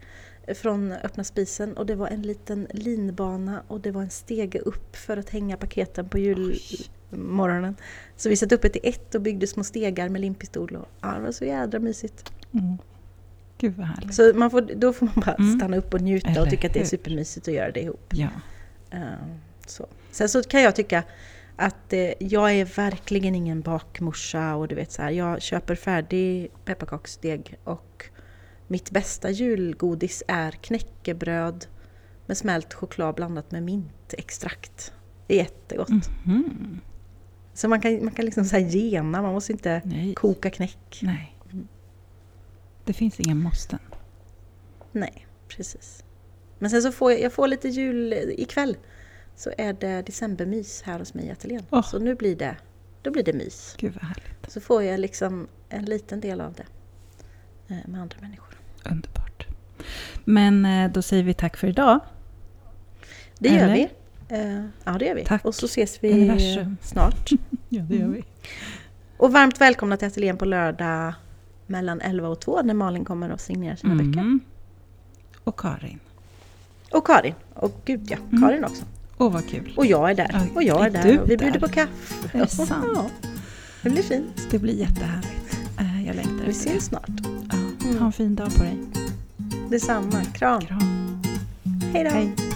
[SPEAKER 1] från öppna spisen och det var en liten linbana och det var en stege upp för att hänga paketen på julmorgonen. Så vi satte upp ett i ett och byggde små stegar med limpistol och ja, det var så jädra mysigt.
[SPEAKER 2] Mm. Gud vad härligt.
[SPEAKER 1] Så man får, då får man bara
[SPEAKER 2] Mm.
[SPEAKER 1] stanna upp och njuta
[SPEAKER 2] Eller
[SPEAKER 1] och tycka att det är supermysigt att göra det ihop.
[SPEAKER 2] Ja.
[SPEAKER 1] Eh, Så. Sen så kan jag tycka att eh, jag är verkligen ingen bakmorsa och du vet så här, jag köper färdig pepparkaksdeg och mitt bästa julgodis är knäckebröd med smält choklad blandat med mintextrakt. Det är jättegott.
[SPEAKER 2] Mhm.
[SPEAKER 1] Så man kan, man kan liksom så här gena, man måste inte
[SPEAKER 2] Nej.
[SPEAKER 1] koka knäck.
[SPEAKER 2] Nej. Det finns ingen måsten.
[SPEAKER 1] Nej, precis. Men sen så får jag, jag får lite jul ikväll. Så är det decembermys här hos mig i ateljén.
[SPEAKER 2] Åh.
[SPEAKER 1] Så nu blir det, då blir det mys.
[SPEAKER 2] Gud vad härligt.
[SPEAKER 1] Så får jag liksom en liten del av det eh, med andra människor.
[SPEAKER 2] Underbart. Men eh, då säger vi tack för idag.
[SPEAKER 1] Det gör
[SPEAKER 2] Eller?
[SPEAKER 1] vi. Eh, Ja, det gör vi.
[SPEAKER 2] Tack,
[SPEAKER 1] Och så ses vi
[SPEAKER 2] universum.
[SPEAKER 1] snart.
[SPEAKER 2] Ja, det gör vi.
[SPEAKER 1] Och varmt välkomna till ateljén på lördag mellan 11 och 2 när Malin kommer och signerar sina böcker.
[SPEAKER 2] Mm. Och Karin.
[SPEAKER 1] Och Karin. Och gud ja,
[SPEAKER 2] Mm.
[SPEAKER 1] Karin också.
[SPEAKER 2] Åh, vad kul.
[SPEAKER 1] Och jag är där. Och jag är
[SPEAKER 2] är
[SPEAKER 1] där. Och vi
[SPEAKER 2] där?
[SPEAKER 1] bjuder på kaffe.
[SPEAKER 2] Är det sant?
[SPEAKER 1] Ja, det blir fint.
[SPEAKER 2] Det blir jättehärligt. Eh, Jag längtar
[SPEAKER 1] Vi ses snart.
[SPEAKER 2] Ja, ha en fin dag på dig.
[SPEAKER 1] Detsamma. Kram.
[SPEAKER 2] Kram.
[SPEAKER 1] Hej då.
[SPEAKER 2] Hej.